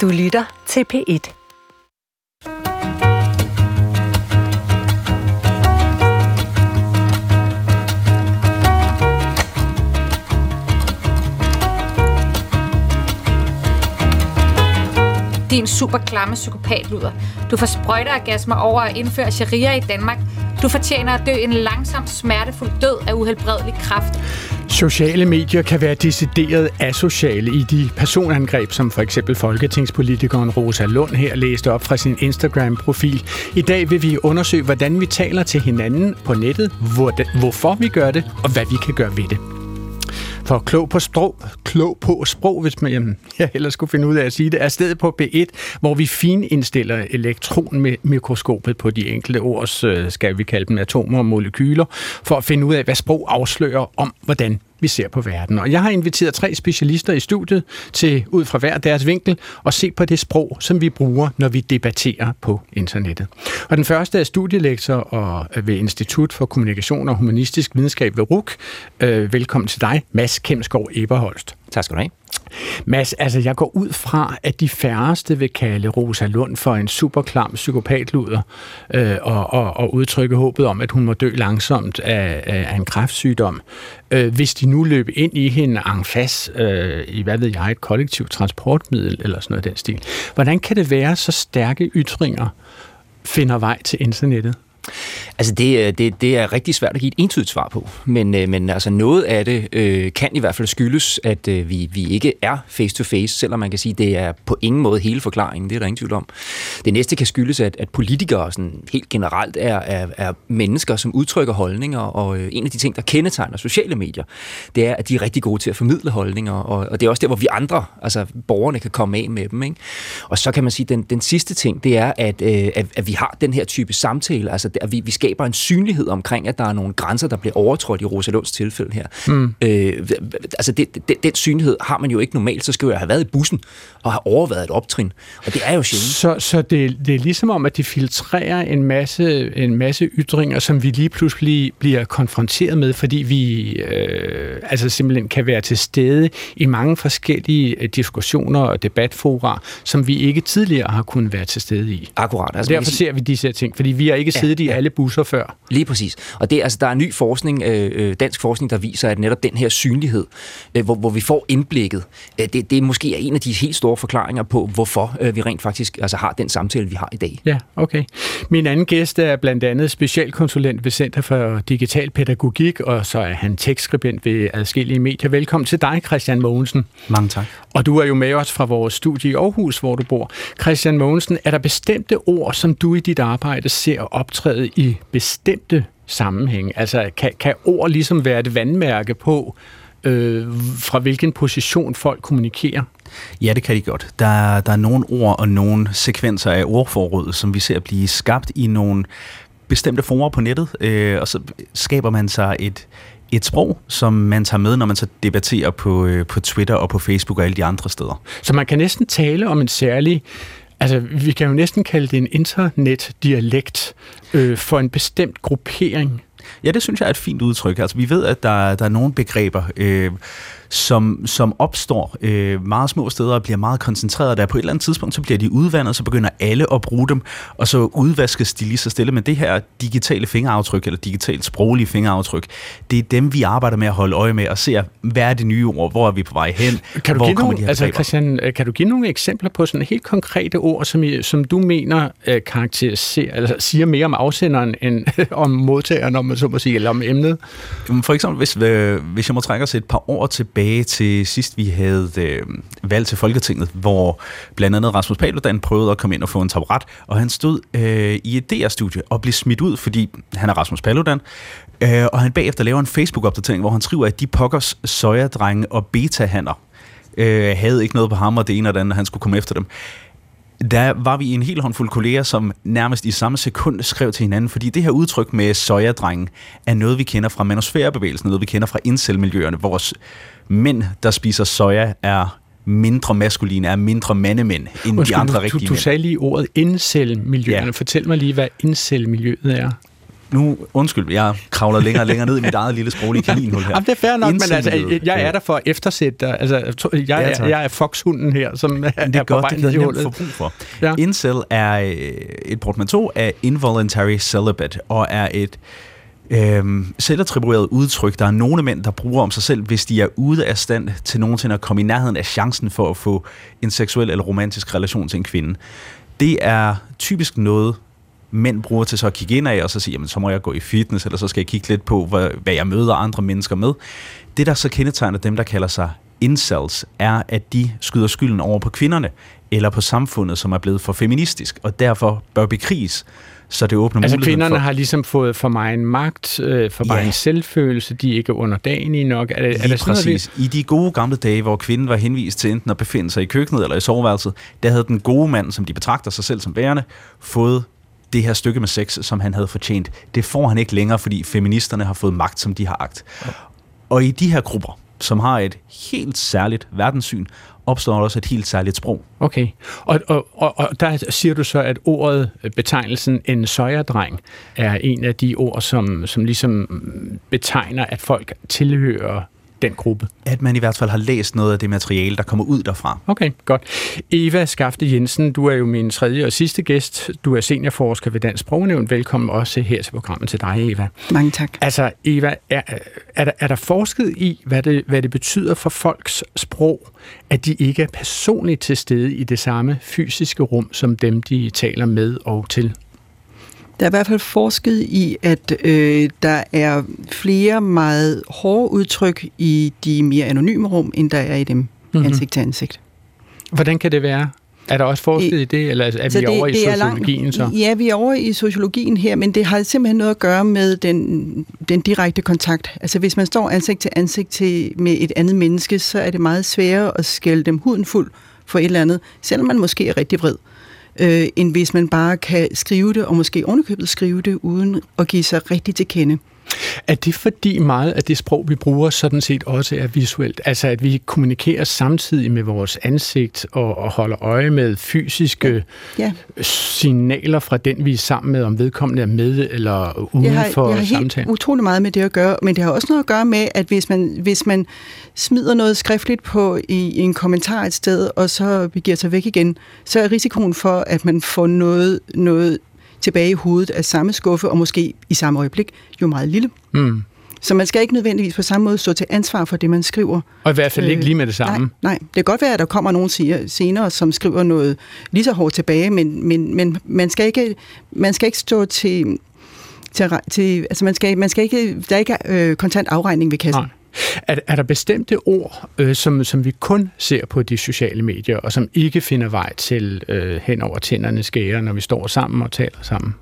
Du lytter til P1. Din super klamme psykopatluder. Du får sprøjter sprøjteorgasmer over at indføre sharia i Danmark. Du fortjener at dø en langsom, smertefuld død af uhelbredelig kraft. Sociale medier kan være decideret asociale i de personangreb, som for eksempel folketingspolitikeren Rosa Lund her læste op fra sin Instagram-profil. I dag vil vi undersøge, hvordan vi taler til hinanden på nettet, hvorfor vi gør det, og hvad vi kan gøre ved det. For klog på sprog, klog på sprog, hvis man jamen, jeg ellers skulle finde ud af at sige det, er stedet på B1, hvor vi finindstiller elektronmikroskopet på de enkelte ords, øh, skal vi kalde dem atomer og molekyler, for at finde ud af, hvad sprog afslører om, hvordan vi ser på verden. Og jeg har inviteret tre specialister i studiet til, ud fra hver deres vinkel, at se på det sprog, som vi bruger, når vi debatterer på internettet. Og den første er studielektor og øh, ved Institut for Kommunikation og Humanistisk Videnskab ved RUK. Øh, velkommen til dig, Mads Kemsgaard Eberholst. Tak skal du have. Mads, altså jeg går ud fra, at de færreste vil kalde Rosa Lund for en superklam psykopatluder øh, og, og, og udtrykke håbet om, at hun må dø langsomt af, af en kræftsygdom. Øh, hvis de nu løb ind i hende en fas øh, i, hvad ved jeg, et kollektivt transportmiddel eller sådan noget den stil. Hvordan kan det være, så stærke ytringer finder vej til internettet? Altså det, øh, det, det er rigtig svært at give et entydigt svar på, men, øh, men altså noget af det øh, kan i hvert fald skyldes, at øh, vi, vi ikke er face-to-face, selvom man kan sige, at det er på ingen måde hele forklaringen, det er der ingen tvivl om. Det næste kan skyldes, at, at politikere sådan helt generelt er, er, er mennesker, som udtrykker holdninger, og øh, en af de ting, der kendetegner sociale medier, det er, at de er rigtig gode til at formidle holdninger, og, og det er også der, hvor vi andre, altså borgerne, kan komme af med dem. Ikke? Og så kan man sige, at den, den sidste ting, det er, at, øh, at, at vi har den her type samtale, altså at vi, vi skaber en synlighed omkring, at der er nogle grænser, der bliver overtrådt i Rosalunds tilfælde her. Mm. Øh, altså, det, det, den synlighed har man jo ikke normalt. Så skal jeg have været i bussen og have overvejet et optrin. Og det er jo sjældent. Så, så det, det er ligesom om, at de filtrerer en masse, en masse ytringer, som vi lige pludselig bliver konfronteret med, fordi vi øh, altså simpelthen kan være til stede i mange forskellige øh, diskussioner og debatfora, som vi ikke tidligere har kunnet være til stede i. Akkurat. Altså, derfor ser vi disse ting, fordi vi har ikke ja, siddet i alle busser før. Lige præcis. Og det, altså, der er ny forskning, øh, øh, dansk forskning, der viser, at netop den her synlighed, øh, hvor, hvor vi får indblikket, øh, det, det er måske en af de helt store forklaringer på, hvorfor øh, vi rent faktisk altså, har den samtale, vi har i dag. Ja, okay. Min anden gæst er blandt andet specialkonsulent ved Center for Digital Pædagogik, og så er han tekstskribent ved adskillige medier. Velkommen til dig, Christian Mogensen. Mange tak. Og du er jo med os fra vores studie i Aarhus, hvor du bor. Christian Mogensen, er der bestemte ord, som du i dit arbejde ser optræde i bestemte sammenhænge? Altså, kan, kan ord ligesom være et vandmærke på, øh, fra hvilken position folk kommunikerer? Ja, det kan de godt. Der, der er nogle ord og nogle sekvenser af ordforråd, som vi ser blive skabt i nogle bestemte former på nettet, øh, og så skaber man sig et, et sprog, som man tager med, når man så debatterer på, øh, på Twitter og på Facebook og alle de andre steder. Så man kan næsten tale om en særlig Altså, vi kan jo næsten kalde det en internetdialekt øh, for en bestemt gruppering. Ja, det synes jeg er et fint udtryk. Altså, vi ved, at der, der er nogle begreber, øh, som, som opstår øh, meget små steder og bliver meget koncentreret. Der på et eller andet tidspunkt, så bliver de udvandet, så begynder alle at bruge dem, og så udvaskes de lige så stille. Men det her digitale fingeraftryk, eller digitalt sproglige fingeraftryk, det er dem, vi arbejder med at holde øje med og se, hvad er det nye ord, hvor er vi på vej hen, kan du hvor give nogle, de altså, Christian, øh, kan du give nogle eksempler på sådan helt konkrete ord, som, som du mener øh, karakteriserer, altså siger mere om afsenderen end om modtageren, om man så må sige, eller om emnet? For eksempel, hvis, øh, hvis jeg må trække os et par år tilbage, til sidst, vi havde øh, valg til Folketinget, hvor blandt andet Rasmus Paludan prøvede at komme ind og få en taburet, og han stod øh, i et DR-studie og blev smidt ud, fordi han er Rasmus Paludan, øh, og han bagefter laver en Facebook-opdatering, hvor han skriver, at de pokkers sojadrenge og beta-hanner øh, havde ikke noget på ham, og det ene og det andet, han skulle komme efter dem der var vi en hel håndfuld kolleger, som nærmest i samme sekund skrev til hinanden, fordi det her udtryk med sojadrengen er noget, vi kender fra manosfærebevægelsen, noget, vi kender fra incel-miljøerne. Vores mænd, der spiser soja, er mindre maskuline, er mindre mandemænd end Undskyld, de andre du, rigtige du, du sagde lige ordet incel-miljøerne. Ja. Fortæl mig lige, hvad incel-miljøet er. Nu, undskyld, jeg kravler længere og længere ned i mit eget lille sproglige kaninhul her. Jamen, det er fair nok, men altså, jeg er der for at eftersætte dig. Altså, jeg, Ja, er, jeg er foxhunden her, som det er, er på godt, vej det kan i jeg brug for. Ja. Incel er øh, et portmanteau af involuntary celibate, og er et øhm, selvattribueret udtryk, der er nogle mænd, der bruger om sig selv, hvis de er ude af stand til nogensinde at komme i nærheden af chancen for at få en seksuel eller romantisk relation til en kvinde. Det er typisk noget, mænd bruger til så at kigge ind af, og så sige, jamen så må jeg gå i fitness, eller så skal jeg kigge lidt på, hvad, hvad jeg møder andre mennesker med. Det, der så kendetegner dem, der kalder sig incels, er, at de skyder skylden over på kvinderne, eller på samfundet, som er blevet for feministisk, og derfor bør bekriges, så det åbner Altså kvinderne for... har ligesom fået for mig en magt, øh, for mig Ja. en selvfølelse, de er ikke underdanige nok. Er, det- er Lige det sådan noget, præcis. I de gode gamle dage, hvor kvinden var henvist til enten at befinde sig i køkkenet eller i soveværelset, der havde den gode mand, som de betragter sig selv som værende, fået det her stykke med sex, som han havde fortjent. Det får han ikke længere, fordi feministerne har fået magt, som de har agt. Og i de her grupper, som har et helt særligt verdenssyn, opstår der også et helt særligt sprog. Okay, og, og, og, og der siger du så, at ordet, øh, betegnelsen en søjerdreng, er en af de ord, som, som ligesom mm, betegner, at folk tilhører den gruppe. At man i hvert fald har læst noget af det materiale, der kommer ud derfra. Okay, godt. Eva Skafte Jensen, du er jo min tredje og sidste gæst. Du er seniorforsker ved Dansk Sprognævn. Velkommen også her til programmet til dig, Eva. Mange tak. Altså, Eva, er, er, der, er der forsket i, hvad det, hvad det betyder for folks sprog, at de ikke er personligt til stede i det samme fysiske rum, som dem, de taler med og til? Der er i hvert fald forsket i, at øh, der er flere meget hårde udtryk i de mere anonyme rum, end der er i dem Mhm. mm-hmm. ansigt til ansigt. Hvordan kan det være? Er der også forsket i, det, eller er Så vi over i sociologien så? Ja, vi er over i sociologien her, men det har simpelthen noget at gøre med den, den direkte kontakt. Altså hvis man står ansigt til ansigt til, med et andet menneske, så er det meget sværere at skælde dem huden fuld for et eller andet, selvom man måske er rigtig vred, øh, end hvis man bare kan skrive det, og måske ovenikøbet skrive det, uden at give sig rigtig til kende. Er det fordi meget af det sprog, vi bruger, sådan set også er visuelt? Altså at vi kommunikerer samtidig med vores ansigt og, og holder øje med fysiske Ja. signaler fra den, vi er sammen med, om vedkommende er med eller uden det har, for det har helt samtalen? utrolig meget med det at gøre, men det har også noget at gøre med, at hvis man, hvis man smider noget skriftligt på i, i en kommentar et sted, og så begiver sig væk igen, så er risikoen for, at man får noget, noget tilbage i hovedet af samme skuffe, og måske i samme øjeblik, jo meget lille. Mm. Så man skal ikke nødvendigvis på samme måde stå til ansvar for det, man skriver. Og i hvert fald ikke Øh, lige med det samme. Nej, nej, det kan godt være, at der kommer nogen senere, som skriver noget lige så hårdt tilbage, men, men, men man, skal ikke, man skal ikke stå til... til, til altså man skal, man skal ikke, der er ikke øh, kontant afregning ved kassen. Nej. Er, er der bestemte ord, øh, som, som vi kun ser på de sociale medier, og som ikke finder vej til øh, hen over tænderne skære, når vi står sammen og taler sammen?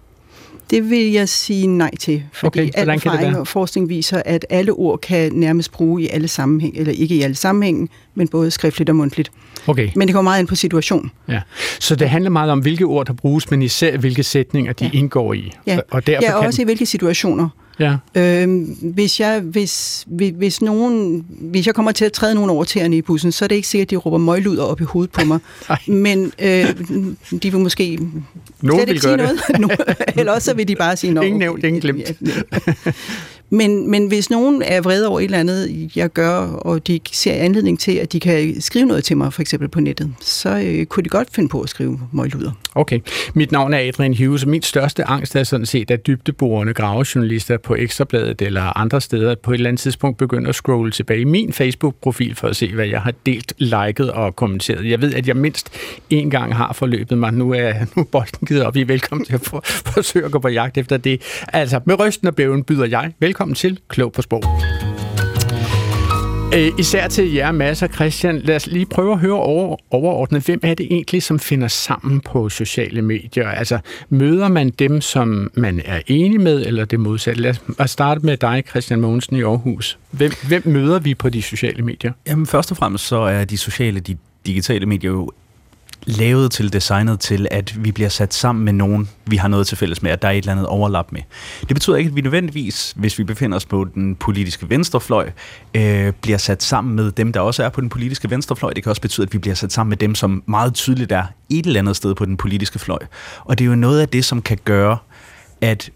Det vil jeg sige nej til, fordi Okay, al erfaring og forskning viser, at alle ord kan nærmest bruge i alle sammenhæng, eller ikke i alle sammenhænge, men både skriftligt og mundtligt. Okay, Men det kommer meget ind på situation. ja. Så det handler meget om, hvilke ord der bruges, men især hvilke sætninger de Ja. indgår i. Ja, og derfor ja og kan også i hvilke situationer. Ja. Øhm, hvis, jeg, hvis, hvis, hvis, nogen, hvis jeg kommer til at træde nogen over tæerne i bussen, så er det ikke sikkert, at de råber møgluder op i hovedet på mig. Ej. Men øh, de vil måske Nogen slet ikke sige noget. Eller også så vil de bare sige noget. Ingen nævnt, ingen glemt. Men, men hvis nogen er vrede over et eller andet, jeg gør, og de ser anledning til, at de kan skrive noget til mig, for eksempel på nettet, så øh, kunne de godt finde på at skrive møgluder. Okay. Mit navn er Adrian Hughes, og min største angst er sådan set, at dybdeborende gravejournalister på Ekstrabladet eller andre steder på et eller andet tidspunkt begynder at scrolle tilbage i min Facebook-profil for at se, hvad jeg har delt, liket og kommenteret. Jeg ved, at jeg mindst én gang har forløbet mig. Nu er, nu er bolden givet op. I er velkommen til at for, forsøge at gå på jagt efter det. Altså, med rysten og bæven byder jeg. Velkommen til Klog på Sprog. Øh, især til jer, Mads og Christian. Lad os lige prøve at høre over, overordnet. Hvem er det egentlig, som finder sammen på sociale medier? Altså, møder man dem, som man er enig med, eller det modsatte? Lad os- os starte med dig, Christian Mogensen i Aarhus. Hvem, hvem møder vi på de sociale medier? Jamen først og fremmest så er de sociale, de digitale medier jo lavet til, designet til, at vi bliver sat sammen med nogen, vi har noget til fælles med, at der er et eller andet overlap med. Det betyder ikke, at vi nødvendigvis, hvis vi befinder os på den politiske venstrefløj, øh, bliver sat sammen med dem, der også er på den politiske venstrefløj. Det kan også betyde, at vi bliver sat sammen med dem, som meget tydeligt er et eller andet sted på den politiske fløj. Og det er jo noget af det, som kan gøre, at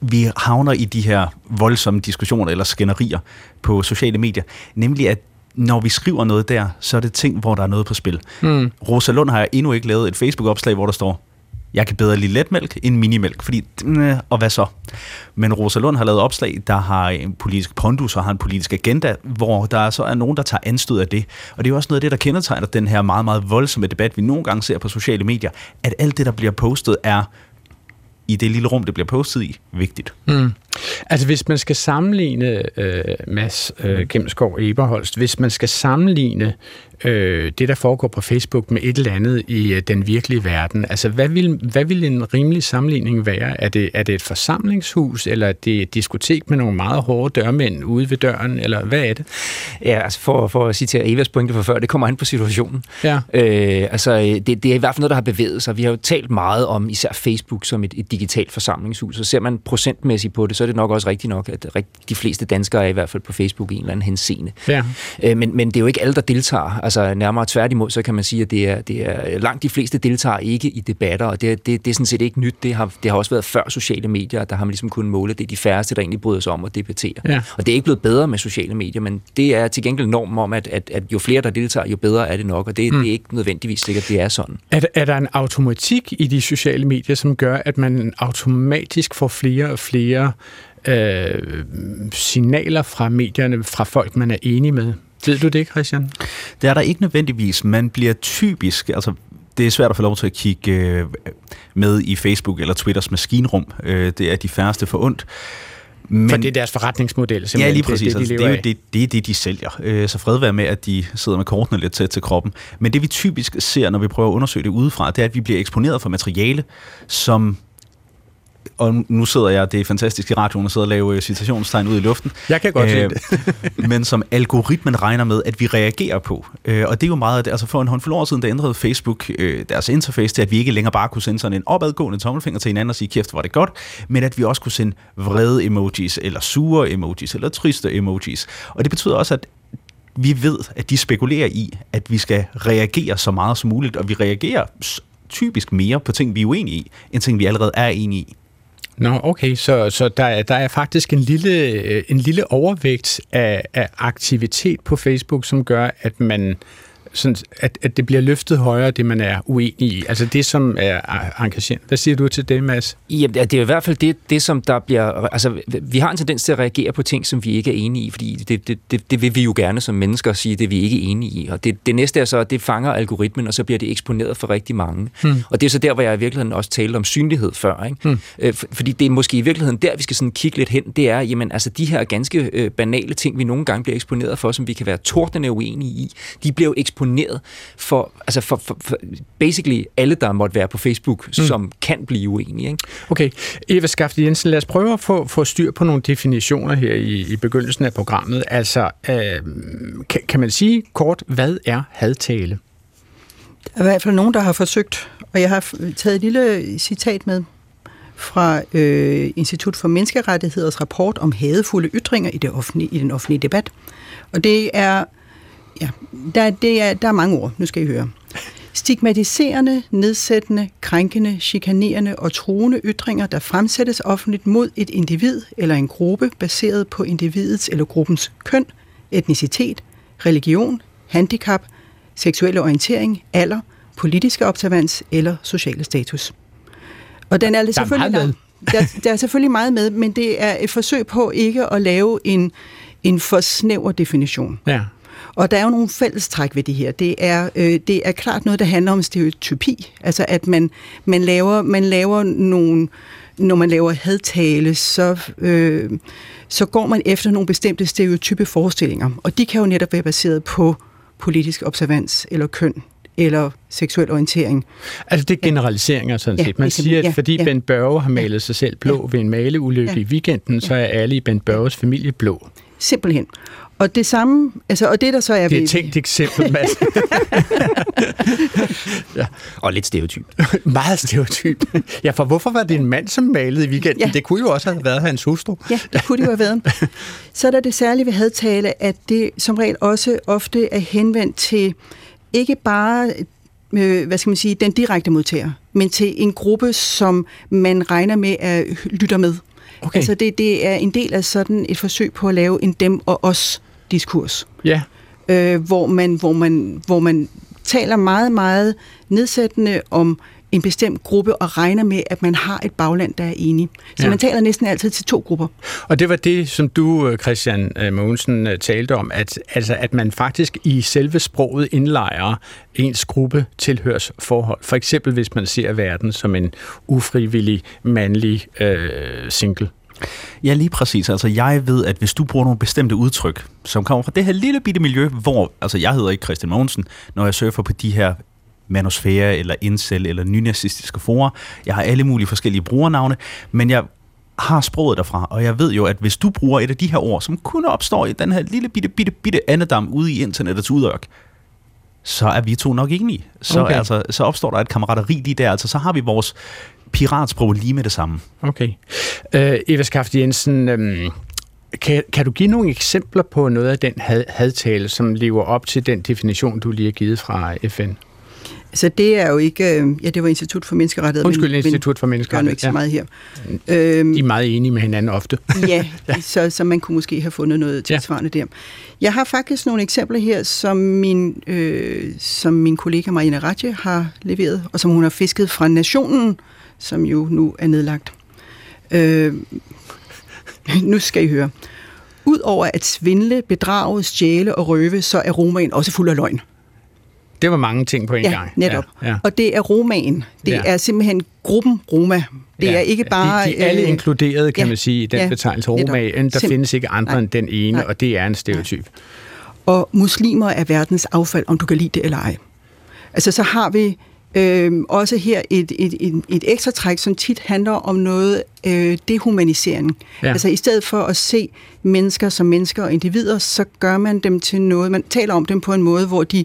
vi havner i de her voldsomme diskussioner eller skænderier på sociale medier, nemlig at når vi skriver noget der, så er det ting, hvor der er noget på spil. Mm. Rosa Lund har endnu ikke lavet et Facebook-opslag, hvor der står, jeg kan bedre lide letmælk end minimælk, fordi, øh, og hvad så? Men Rosa Lund har lavet opslag, der har en politisk pondus og har en politisk agenda, hvor der så er nogen, der tager anstød af det. Og det er jo også noget af det, der kendetegner den her meget, meget voldsomme debat, vi nogle gange ser på sociale medier, at alt det, der bliver postet, er i det lille rum, det bliver postet i, vigtigt. Mm. Altså hvis man skal sammenligne, øh, Mads øh, Gemskov Eberholst, hvis man skal sammenligne øh, det, der foregår på Facebook med et eller andet i øh, den virkelige verden, altså hvad vil, hvad vil en rimelig sammenligning være? Er det, er det et forsamlingshus, eller er det et diskotek med nogle meget hårde dørmænd ude ved døren, eller hvad er det? Ja, altså for, for at citere Evas pointe for før, det kommer an på situationen. Ja. Øh, altså det, det er i hvert fald noget, der har bevæget sig. Vi har jo talt meget om især Facebook som et, et digitalt forsamlingshus, og ser man procentmæssigt på det, så er det nok også rigtigt nok, at de fleste danskere er i hvert fald på Facebook i en eller anden henseende. Ja. Øh, men, men det er jo ikke alle, der deltager. Altså nærmere tværtimod, så kan man sige, at det er, det er langt de fleste deltager ikke i debatter, og det, det, det er sådan set ikke nyt. Det har, det har også været før sociale medier, der har man ligesom kunnet måle. Det er de færreste, der egentlig bryder sig om at debattere. Ja. Og det er ikke blevet bedre med sociale medier, men det er til gengæld normen om, at, at, at jo flere, der deltager, jo bedre er det nok, og det, mm. det er ikke nødvendigvis sikkert, det er sådan. Er, er der en automatik i de sociale medier, som gør, at man automatisk får flere og flere øh, signaler fra medierne, fra folk, man er enig med? Ved du det, Christian? Det er der ikke nødvendigvis. Man bliver typisk, altså det er svært at få lov til at kigge øh, med i Facebook eller Twitters maskinrum. Øh, det er de færreste for ondt. Men, for det er deres forretningsmodel, simpelthen. Ja, lige præcis. Det, det, de altså, det, er jo det, det er det, de sælger. Øh, så fred være med, at de sidder med kortene lidt tæt til kroppen. Men det vi typisk ser, når vi prøver at undersøge det udefra, det er, at vi bliver eksponeret for materiale, som og nu sidder jeg, det er fantastisk i radioen, at sidde og lave øh, citationstegn ud i luften. Jeg kan godt øh, det. men som algoritmen regner med, at vi reagerer på. Øh, og det er jo meget, altså for en håndfuld år siden, der ændrede Facebook øh, deres interface til, at vi ikke længere bare kunne sende sådan en opadgående tommelfinger til hinanden og sige, kæft, var det godt, men at vi også kunne sende vrede emojis, eller sure emojis, eller triste emojis. Og det betyder også, at vi ved, at de spekulerer i, at vi skal reagere så meget som muligt, og vi reagerer typisk mere på ting, vi er uenige i, end ting, vi allerede er enige i. Nå, okay, så, så der, der er faktisk en lille, øh, en lille overvægt af, af aktivitet på Facebook, som gør, at man sådan, at, at det bliver løftet højere, det man er uenig i. Altså det, som er engagerende. Hvad siger du til det, Mads? Ja, det er i hvert fald det, det, som der bliver... Altså, vi har en tendens til at reagere på ting, som vi ikke er enige i, fordi det, det, det, det vil vi jo gerne som mennesker sige, det vi ikke er enige i. Og det, det næste er så, at det fanger algoritmen, og så bliver det eksponeret for rigtig mange. Hmm. Og det er så der, hvor jeg i virkeligheden også talte om synlighed før. Ikke? Hmm. Øh, fordi det er måske i virkeligheden der, vi skal sådan kigge lidt hen, det er, jamen altså de her ganske øh, banale ting, vi nogle gange bliver eksponeret for, som vi kan være tordende uenige i, de bliver jo eksponeret eksponeret for, altså for, for, for basically alle, der måtte være på Facebook, mm. som kan blive uenige. Ikke? Okay. Eva Skaft Jensen, lad os prøve at få, få styr på nogle definitioner her i, i begyndelsen af programmet. Altså, øh, kan, kan man sige kort, hvad er hadtale? Der er i hvert fald nogen, der har forsøgt, og jeg har taget et lille citat med fra øh, Institut for Menneskerettigheders rapport om hadefulde ytringer i, det offentlige, i den offentlige debat. Og det er Ja, der, det er, der er mange ord. Nu skal I høre. Stigmatiserende, nedsættende, krænkende, chikanerende og truende ytringer, der fremsættes offentligt mod et individ eller en gruppe baseret på individets eller gruppens køn, etnicitet, religion, handicap, seksuelle orientering, alder, politiske observans eller sociale status. Og den er, der selvfølgelig der, der, der er selvfølgelig meget med, men det er et forsøg på ikke at lave en, en for snæver definition. Ja. Og der er jo nogle fællestræk ved det her. Det er, øh, det er klart noget, der handler om stereotypi. Altså at man, man, laver, man laver nogle når man laver hadtale, så, øh, så går man efter nogle bestemte stereotype forestillinger. Og de kan jo netop være baseret på politisk observans eller køn eller seksuel orientering. Altså det er generaliseringer sådan set. Man siger, at fordi ja, Bent Børge har malet sig selv blå ja. ved en maleulykke ja. i weekenden, så er alle i Bent Børges familie blå. Simpelthen. Og det samme, altså, og det der så er... Det er et tænkt eksempel, Mads. ja. Og lidt stereotyp. Meget stereotyp. Ja, for hvorfor var det en mand, som malede i weekenden? Ja. Det kunne jo også have været hans hustru. Ja, det kunne det jo have været. Så er der det særlige ved hadtale, at det som regel også ofte er henvendt til ikke bare øh, hvad skal man sige, den direkte modtager, men til en gruppe, som man regner med at lytter med. Okay. Altså det, det er en del af sådan et forsøg på at lave en dem og os diskurs, Ja. øh, hvor, man, hvor, man, hvor man taler meget, meget nedsættende om en bestemt gruppe og regner med, at man har et bagland, der er enige. Så Ja. man taler næsten altid til to grupper. Og det var det, som du, øh, Christian øh, Mogensen, øh, talte om, at, altså, at man faktisk i selve sproget indlejrer ens gruppe tilhørsforhold. For eksempel hvis man ser verden som en ufrivillig mandlig øh, single. Ja, lige præcis. Altså, jeg ved, at hvis du bruger nogle bestemte udtryk, som kommer fra det her lille bitte miljø, hvor, altså, jeg hedder ikke Christian Mogensen, når jeg surfer på de her manosfære, eller incel, eller nynazistiske forer. Jeg har alle mulige forskellige brugernavne, men jeg har sproget derfra, og jeg ved jo, at hvis du bruger et af de her ord, som kun opstår i den her lille bitte, bitte, bitte andedam ude i internettets udørk, så er vi to nok enige. Så, Okay. altså, så opstår der et kammerateri lige der. Altså, så har vi vores piratsprog lige med det samme. Okay. Øh, Eva Skaft Jensen, øh, kan, kan du give nogle eksempler på noget af den had, hadtale, som lever op til den definition, du lige har givet fra FN? Altså det er jo ikke... Øh, ja, det var Institut for Menneskerettigheder. Undskyld, men, Institut for men gør nu ikke så Menneskerettigheder. meget her. Øhm, De er meget enige med hinanden ofte. ja, så, så man kunne måske have fundet noget tilsvarende der. Jeg har faktisk nogle eksempler her, som min, øh, som min kollega Marina Ratje har leveret, og som hun har fisket fra Nationen, som jo nu er nedlagt. Øh, nu skal I høre. Udover at svindle, bedrage, stjæle og røve, så er romaen også fuld af løgn. Det var mange ting på en Ja, gang. netop. Ja, ja. Og det er romaen. Det Ja. er simpelthen gruppen Roma. Det Ja. er ikke bare... De, de alle øh, inkluderet, kan ja, man sige, i den ja, betegnelse romaen. Der Sim- findes ikke andre Nej. end den ene, Nej. og det er en stereotyp. og muslimer er verdens affald, om du kan lide det eller ej. Altså så har vi øh, også her et, et, et, et ekstra træk, som tit handler om noget øh, dehumanisering. Ja. Altså i stedet for at se mennesker som mennesker og individer, så gør man dem til noget, man taler om dem på en måde, hvor de,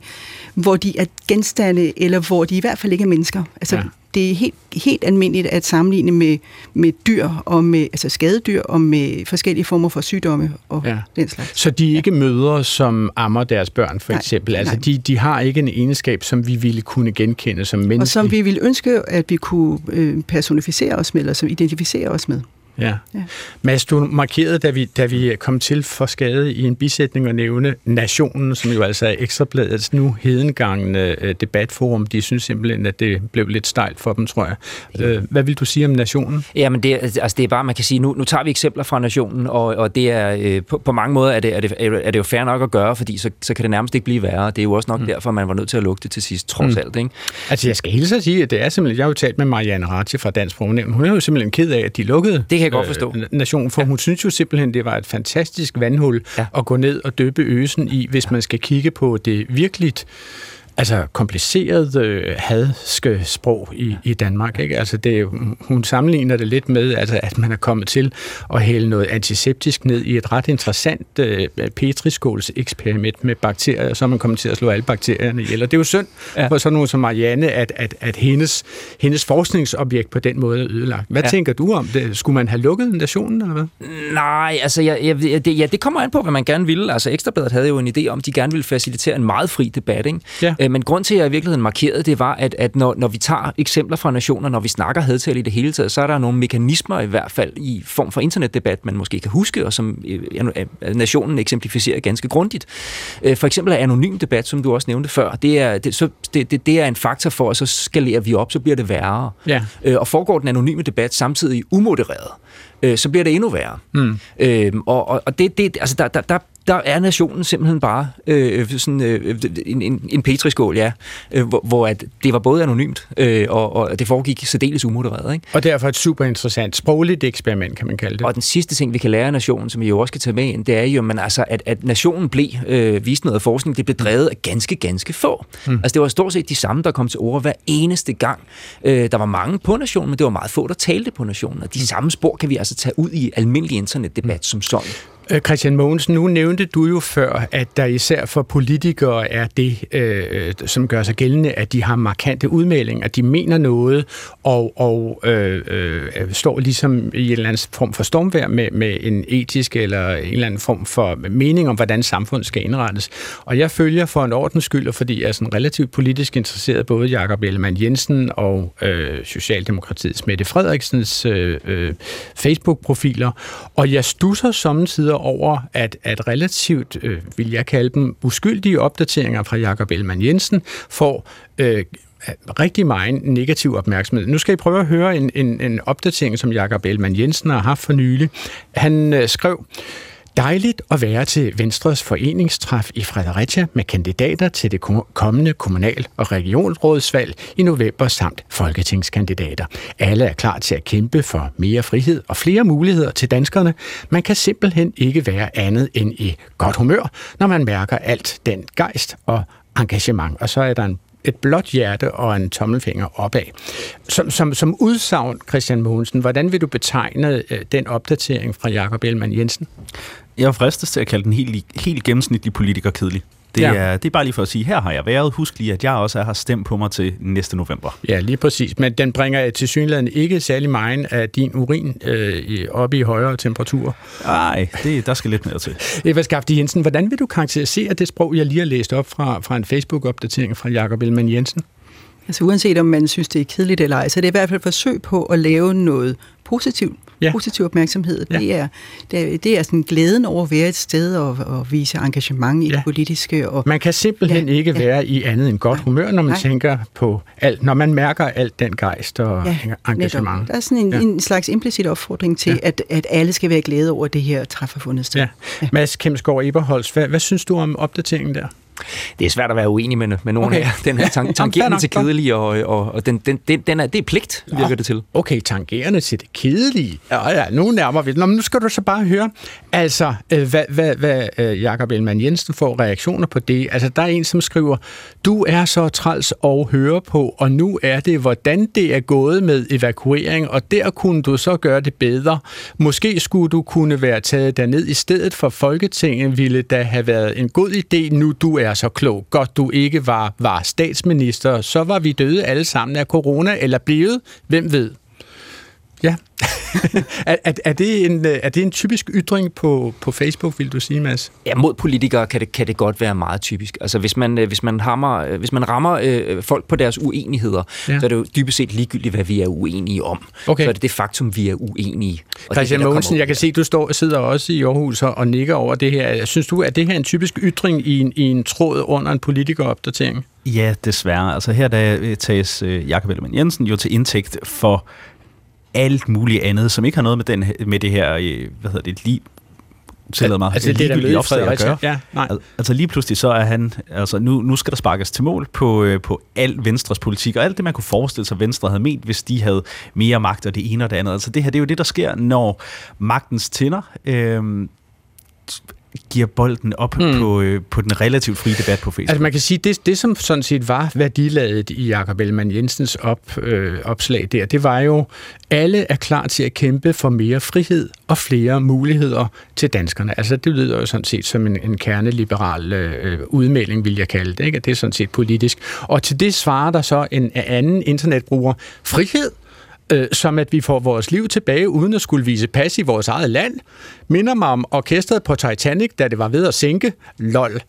hvor de er genstande, eller hvor de i hvert fald ikke er mennesker. Altså Ja. Ja. det er helt, helt almindeligt at sammenligne med, med dyr, og med, altså skadedyr, og med forskellige former for sygdomme og Ja. ja. den slags. Så de er ikke mødre, som ammer deres børn, for Nej, eksempel. Altså, nej. de, de har ikke en egenskab, som vi ville kunne genkende som mennesker. Og som vi ville ønske, at vi kunne øh, personificere os med, eller som identificere os med. Ja. Ja. Mads, du markerede, da vi, da vi kom til for skade i en bisætning at nævne Nationen, som jo altså er Ekstrabladets nu hedengangende øh, debatforum. De synes simpelthen, at det blev lidt stejlt for dem, tror jeg. Øh, hvad vil du sige om Nationen? Jamen, det, altså, det er bare, man kan sige, nu, nu tager vi eksempler fra nationen, og, og det er øh, på, på mange måder er det, er, det, er det jo fair nok at gøre, fordi så, så kan det nærmest ikke blive værre. Det er jo også nok mm. derfor, man var nødt til at lukke det til sidst, trods Mm. alt. Ikke? Altså, jeg skal hilse at sige, at det er simpelthen... Jeg har jo talt med Marianne Ratche fra Dansk Sprognævn. Hun er jo simpelthen ked af, at de lukkede Det kan jeg godt forstå. øh, Nationen, for ja. hun synes jo simpelthen, det var et fantastisk vandhul Ja. ja. at gå ned og døbe øsen i, hvis man skal kigge på det virkeligt altså kompliceret øh, hadske sprog i, i Danmark. Ikke? Altså det, hun sammenligner det lidt med, altså, at man er kommet til at hælde noget antiseptisk ned i et ret interessant øh, petriskåls eksperiment med bakterier, så er man kommet til at slå alle bakterierne ihjel. Og det er jo synd ja. For sådan nogen som Marianne, at, at, at hendes, hendes forskningsobjekt på den måde er ødelagt. Hvad ja. Tænker du om det? Skulle man have lukket nationen, eller hvad? Nej, altså jeg, jeg, jeg- det, ja, det kommer an på, hvad man gerne ville. Altså Ekstrabladet havde jo en idé om, at de gerne ville facilitere en meget fri debat. Ikke? Ja. Øh, Men grund til, at jeg i virkeligheden markerede, det var, at, at når, når vi tager eksempler fra nationer, når vi snakker hadtale i det hele taget, så er der nogle mekanismer i hvert fald i form for internetdebat, man måske kan huske, og som øh, øh, nationen eksemplificerer ganske grundigt. Øh, For eksempel er anonym debat, som du også nævnte før, det er, det, så, det, det, det er en faktor for, at så skalerer vi op, så bliver det værre. Ja. Øh, og foregår den anonyme debat samtidig umodereret, øh, så bliver det endnu værre. Mm. Øh, og, og, og det, det, altså der, der, der, der er nationen simpelthen bare øh, sådan, øh, en, en, en petriskål, ja, øh, hvor, hvor at det var både anonymt, øh, og, og det foregik særdeles umodereret. Ikke? Og derfor et super interessant sprogligt eksperiment, kan man kalde det. Og den sidste ting, vi kan lære af nationen, som vi jo også skal tage med ind, det er jo, men altså, at, at nationen blev, øh, vist noget forskning, det blev drevet af ganske, ganske få. Mm. Altså det var stort set de samme, der kom til ord hver eneste gang. Øh, der var mange på nationen, men det var meget få, der talte på nationen. Og de samme spor kan vi altså tage ud i almindelig internetdebat mm. som sådan. Øh, Christian Mogensen, nu nævnte du jo før, at der især for politikere er det, øh, som gør sig gældende, at de har markante udmeldinger, at de mener noget, og, og øh, øh, står ligesom i en eller anden form for stormvær med, med en etisk eller en eller anden form for mening om, hvordan samfundet skal indrettes. Og jeg følger for en ordens skyld, og fordi jeg er sådan relativt politisk interesseret, både Jakob Ellemann Jensen og øh, Socialdemokratiets Mette Frederiksens øh, øh, Facebook-profiler, og jeg stusser samtidig over, at, at relativt, øh, vil jeg kalde dem, uskyldige opdateringer fra Jakob Ellemann Jensen får øh, rigtig meget negativ opmærksomhed. Nu skal I prøve at høre en, en, en opdatering, som Jakob Ellemann Jensen har haft for nylig. Han øh, skrev, Dejligt at være til Venstres foreningstræf i Fredericia med kandidater til det kommende kommunal- og regionsrådsvalg i november samt folketingskandidater. Alle er klar til at kæmpe for mere frihed og flere muligheder til danskerne. Man kan simpelthen ikke være andet end i godt humør, når man mærker alt den gejst og engagement. Og så er der en et blåt hjerte og en tommelfinger opad. Som, som, som udsagn, Christian Mogensen, hvordan vil du betegne øh, den opdatering fra Jakob Ellemann Jensen? Jeg fristes til at kalde den helt, helt gennemsnitlig politiker kedelig. Det, ja. er, det er bare lige for at sige, her har jeg været. Husk lige, at jeg også her stemt på mig til næste november. Ja, lige præcis. Men den bringer til synligheden ikke særlig meget af din urin øh, op i højere temperaturer. Nej, det, der skal lidt mere til. Eva Skafte Jensen, hvordan vil du karakterisere det sprog, jeg lige har læst op fra, fra en Facebook-opdatering fra Jakob Ellemann Jensen? Altså uanset om man synes, det er kedeligt eller ej, så det er i hvert fald et forsøg på at lave noget positivt ja. positiv opmærksomhed. Ja. Det, er, det, er, det er sådan glæden over at være et sted og, og vise engagement i ja. det politiske. Og, man kan simpelthen ja, ikke ja. være i andet end godt humør, når man Nej. tænker på alt, når man mærker alt den gejst og ja, engagement. Netop. Der er sådan en, ja. en slags implicit opfordring til, ja. at, at alle skal være glæde over det her træffer fundet sted. Ja. Ja. Mads Kemsgaard Eberholz, hvad, hvad synes du om opdateringen der? Det er svært at være uenig med, med nogen okay. af Den her tang, tangerende til kedelige, og, og, og den, den, den, den er, det er pligt, virker ja. det til. Okay, tangerende til det kedelige. Ja, ja, nu nærmer vi Nå, men nu skal du så bare høre, altså, øh, hvad, hvad, hvad øh, Jakob Ellemann Jensen får reaktioner på det. Altså, der er en, som skriver, du er så træls at høre på, og nu er det, hvordan det er gået med evakuering, og der kunne du så gøre det bedre. Måske skulle du kunne være taget derned i stedet for Folketinget, ville da have været en god idé, nu du er så klog. Godt du ikke var, var statsminister, så var vi døde alle sammen af corona, eller blevet, hvem ved. Ja. er, er, er, det en, er det en typisk ytring på, på Facebook, vil du sige, Mads? Ja, mod politikere kan det, kan det godt være meget typisk. Altså, hvis man, øh, hvis man, hammer, øh, hvis man rammer øh, folk på deres uenigheder, ja. så er det jo dybest set ligegyldigt, hvad vi er uenige om. Okay. Så er det det faktum, vi er uenige. Og Christian det, Mogensen, jeg kan se, du står, sidder også i Aarhus og nikker over det her. Synes du, at det her er en typisk ytring i en, i en tråd under en politikeropdatering? Ja, desværre. Altså her der tages Jakob Ellemann Jensen jo til indtægt for alt muligt andet, som ikke har noget med, den, med det her, øh, hvad hedder det, lige tillade mig, altså, det, der opslag at gøre. Ja, nej. Altså lige pludselig så er han, altså nu, nu skal der sparkes til mål på, øh, på al Venstres politik, og alt det, man kunne forestille sig, Venstre havde ment, hvis de havde mere magt og det ene og det andet. Altså det her, det er jo det, der sker, når magtens tænder øh, giver bolden op hmm. på, øh, på den relativt frie debat på Facebook. Altså man kan sige, det, det som sådan set var værdiladet i Jakob Ellemann Jensens op, øh, opslag der, det var jo, alle er klar til at kæmpe for mere frihed og flere muligheder til danskerne. Altså det lyder jo sådan set som en, en kerneliberal øh, udmelding, vil jeg kalde det. Ikke? Det er sådan set politisk. Og til det svarer der så en anden internetbruger, frihed øh, som at vi får vores liv tilbage uden at skulle vise pas i vores eget land. Minder mig om orkestret på Titanic, da det var ved at sænke. Lol.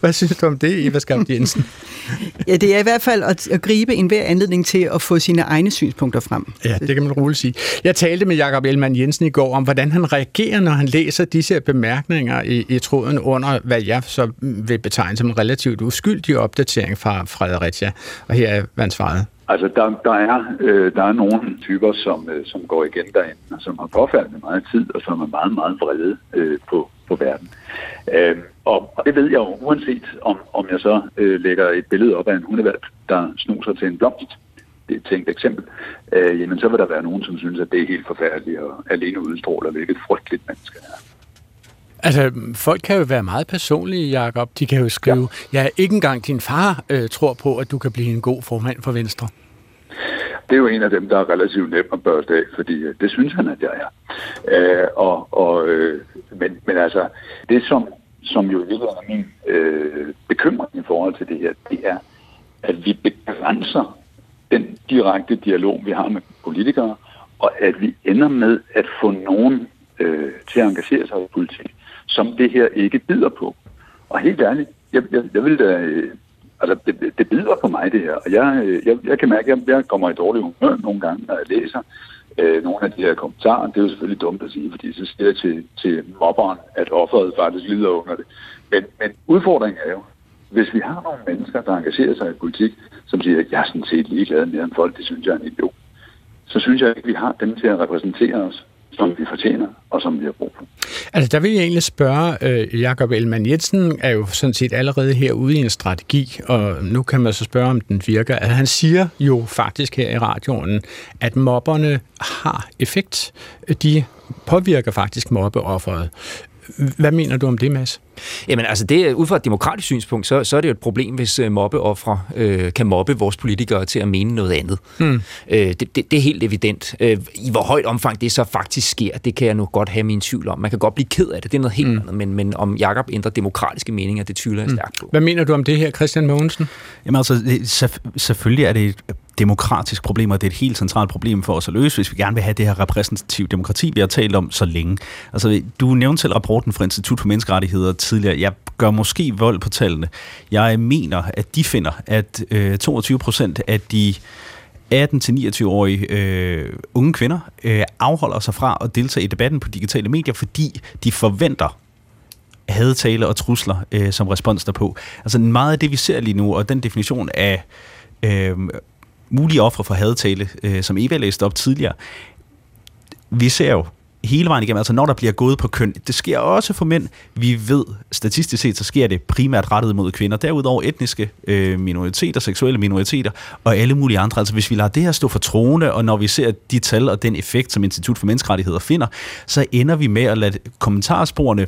Hvad synes du om det, Eva Skaft Jensen? ja, det er i hvert fald at, at gribe en hver anledning til at få sine egne synspunkter frem. Ja, det kan man roligt sige. Jeg talte med Jakob Ellemann Jensen i går om, hvordan han reagerer, når han læser disse bemærkninger i, i tråden under, hvad jeg så vil betegne som en relativt uskyldig opdatering fra Fredericia. Og her er, hvad han svarede. Altså, der, der, er, øh, der er nogle typer, som, øh, som går igen derinde, og som har påfaldende meget tid, og som er meget, meget vrede øh, på, på verden. Øh, og, og det ved jeg jo, uanset om, om jeg så øh, lægger et billede op af en hundevalg, der snuser til en blomst, det er et tænkt eksempel, øh, jamen så vil der være nogen, som synes, at det er helt forfærdeligt og alene udstråler, hvilket frygteligt menneske er. Altså, folk kan jo være meget personlige, Jacob. De kan jo skrive, ja, ja ikke engang din far øh, tror på, at du kan blive en god formand for Venstre. det er jo en af dem, der er relativt nem at børste af, fordi øh, det synes han, at jeg er. Øh, og, og, øh, men, men altså, det som, som jo virkelig er min øh, bekymring i forhold til det her, det er, at vi begrænser den direkte dialog, vi har med politikere, og at vi ender med at få nogen øh, til at engagere sig i politik, som det her ikke bider på. Og helt ærligt, jeg, jeg, jeg vil da... Øh, altså, det, det bider på mig, det her. Og jeg, øh, jeg, jeg kan mærke, at jeg, jeg kommer i dårlig humør nogle gange, når jeg læser øh, nogle af de her kommentarer. Det er jo selvfølgelig dumt at sige, fordi så siger jeg til, til mobberen, at offeret faktisk lider under det. Men, men udfordringen er jo, hvis vi har nogle mennesker, der engagerer sig i politik, som siger, at jeg er sådan set ligeglad mere end folk, det synes jeg er en idiot, så synes jeg ikke, at vi har dem til at repræsentere os som vi fortjener, og som vi har brug for. Altså, der vil jeg egentlig spørge, øh, Jakob Elman Jensen er jo sådan set allerede herude i en strategi, og nu kan man så spørge, om den virker. Altså, han siger jo faktisk her i radioen, at mobberne har effekt. De påvirker faktisk mobbeofferet. Hvad mener du om det, Mads? Jamen altså, det, ud fra et demokratisk synspunkt, så, så er det jo et problem, hvis uh, mobbeoffre øh, kan mobbe vores politikere til at mene noget andet. Hmm. Øh, det, det, det er helt evident. Øh, I hvor højt omfang det så faktisk sker, det kan jeg nu godt have min tvivl om. Man kan godt blive ked af det, det er noget helt hmm. andet, men, men om Jakob ændrer demokratiske meninger, det tvivler jeg hmm. stærkt på. Hvad mener du om det her, Christian Mogensen? Jamen altså, selvfølgelig er det et demokratisk problem, og det er et helt centralt problem for os at løse, hvis vi gerne vil have det her repræsentative demokrati, vi har talt om så længe. Altså, du nævnte selv rapporten fra Institut for Menneskerettigheder tidligere. Jeg gør måske vold på tallene. Jeg mener, at de finder, at øh, 22 procent af de 18-29-årige øh, unge kvinder øh, afholder sig fra at deltage i debatten på digitale medier, fordi de forventer hadetale og trusler øh, som respons derpå. Altså meget af det, vi ser lige nu, og den definition af øh, mulige ofre for hadetale, øh, som Eva læste op tidligere, vi ser jo hele vejen igennem, altså når der bliver gået på køn, det sker også for mænd. Vi ved, statistisk set, så sker det primært rettet mod kvinder. Derudover etniske øh, minoriteter, seksuelle minoriteter og alle mulige andre. Altså hvis vi lader det her stå for troende, og når vi ser de tal og den effekt, som Institut for Menneskerettigheder finder, så ender vi med at lade kommentarsporene